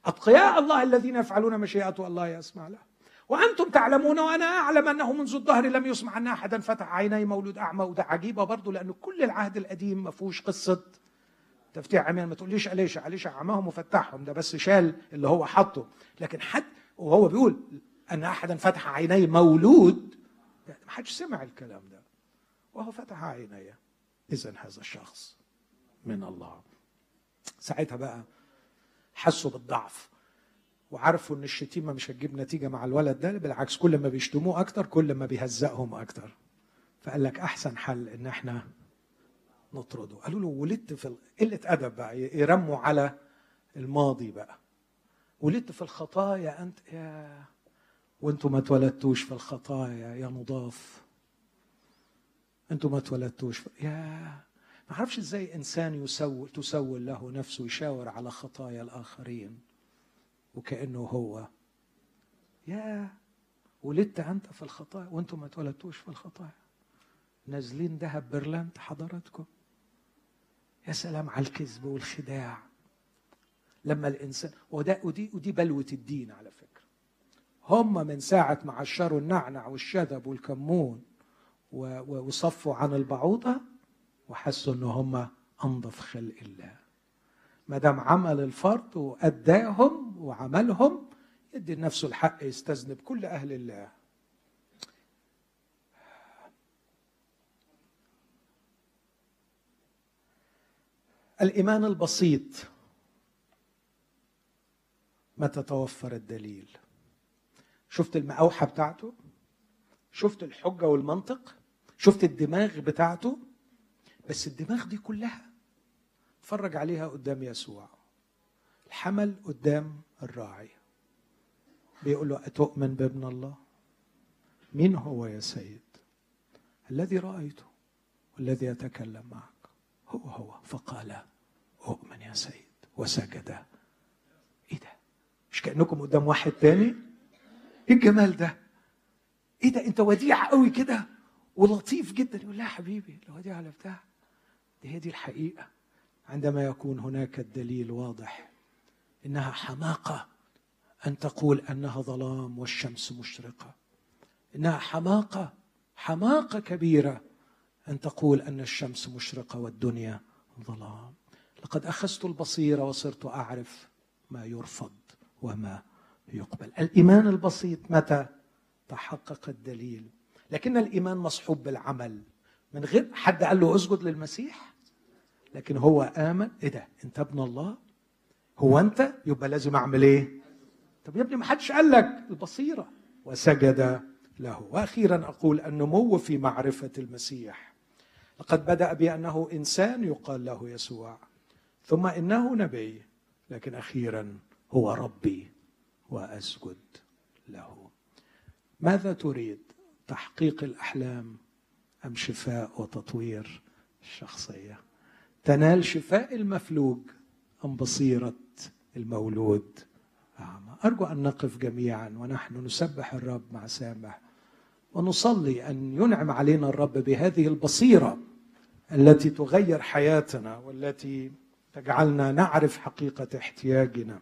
أتقياء الله الذين يفعلون مشيئته الله يسمع له. وأنتم تعلمون وأنا أعلم أنه منذ الظهر لم يسمع أن أحدا فتح عيني مولود أعمى وده عجيبة برضه لأنه كل العهد القديم ما فيهوش قصة. تفتيح عميان ما تقوليش عليش عليش عماهم وفتحهم ده بس شال اللي هو حطه. لكن حد وهو بيقول أن أحدا فتح عيني مولود يعني ما حدش سمع الكلام ده. وهو فتح عينيه اذا هذا الشخص من الله. ساعتها بقى حسوا بالضعف وعرفوا إن الشتيمة مش هتجيب نتيجة مع الولد ده بالعكس كل ما بيشتموه أكتر كل ما بيهزقهم أكتر. فقال لك أحسن حل إن إحنا نطرده. قالوا له ولدت في قلة أدب بقى يرموا على الماضي بقى. ولدت في الخطايا أنت؟ يا وأنتم ما اتولدتوش في الخطايا يا نضاف. أنتم ما اتولدتوش يا ما أعرفش إزاي إنسان يسول تسول له نفسه يشاور على خطايا الآخرين وكأنه هو. يا ولدت أنت في الخطايا وأنتم ما اتولدتوش في الخطايا. نازلين دهب برلنت حضراتكم. يا سلام على الكذب والخداع. لما الإنسان وده ودي ودي بلوة الدين على فكرة. هم من ساعة ما عشروا النعنع والشذب والكمون وصفوا عن البعوضة وحسوا ان هم أنظف خلق الله. ما دام عمل الفرد وأداهم وعملهم يدي نفسه الحق يستذنب كل أهل الله. الإيمان البسيط متى توفر الدليل. شفت المأوحة بتاعته؟ شفت الحجة والمنطق شفت الدماغ بتاعته بس الدماغ دي كلها اتفرج عليها قدام يسوع. الحمل قدام الراعي. بيقول له أتؤمن بابن الله؟ مين هو يا سيد؟ الذي رأيته والذي يتكلم معك. هو هو. فقال أؤمن يا سيد. وسجد. إيه ده؟ مش كأنكم قدام واحد تاني؟ إيه الجمال ده؟ إيه ده؟ أنت وديع قوي كده؟ ولطيف جدا. يقول لا حبيبي الوديع على بتاع. دي هي دي الحقيقة. عندما يكون هناك الدليل واضح إنها حماقة أن تقول أنها ظلام والشمس مشرقة. إنها حماقة حماقة كبيرة أن تقول أن الشمس مشرقة والدنيا ظلام. لقد أخذت البصيرة وصرت أعرف ما يرفض وما يقبل. الإيمان البسيط متى؟ تحقق الدليل. لكن الإيمان مصحوب بالعمل. من غير حد قال له اسجد للمسيح؟ لكن هو آمن. إيه ده؟ أنت ابن الله؟ هو أنت؟ يبقى لازم أعمل إيه؟ طب يا ابني ما حدش قال لك. البصيرة. وسجد له. وأخيرا أقول النمو في معرفة المسيح. لقد بدأ بأنه إنسان يقال له يسوع. ثم إنه نبي. لكن أخيرا هو ربي. وأسجد له. ماذا تريد؟ تحقيق الأحلام أم شفاء وتطوير الشخصية؟ تنال شفاء المفلوج أم بصيرة المولود؟ أعمى. أرجو أن نقف جميعا ونحن نسبح الرب مع سامح ونصلي أن ينعم علينا الرب بهذه البصيرة التي تغير حياتنا والتي تجعلنا نعرف حقيقة احتياجنا.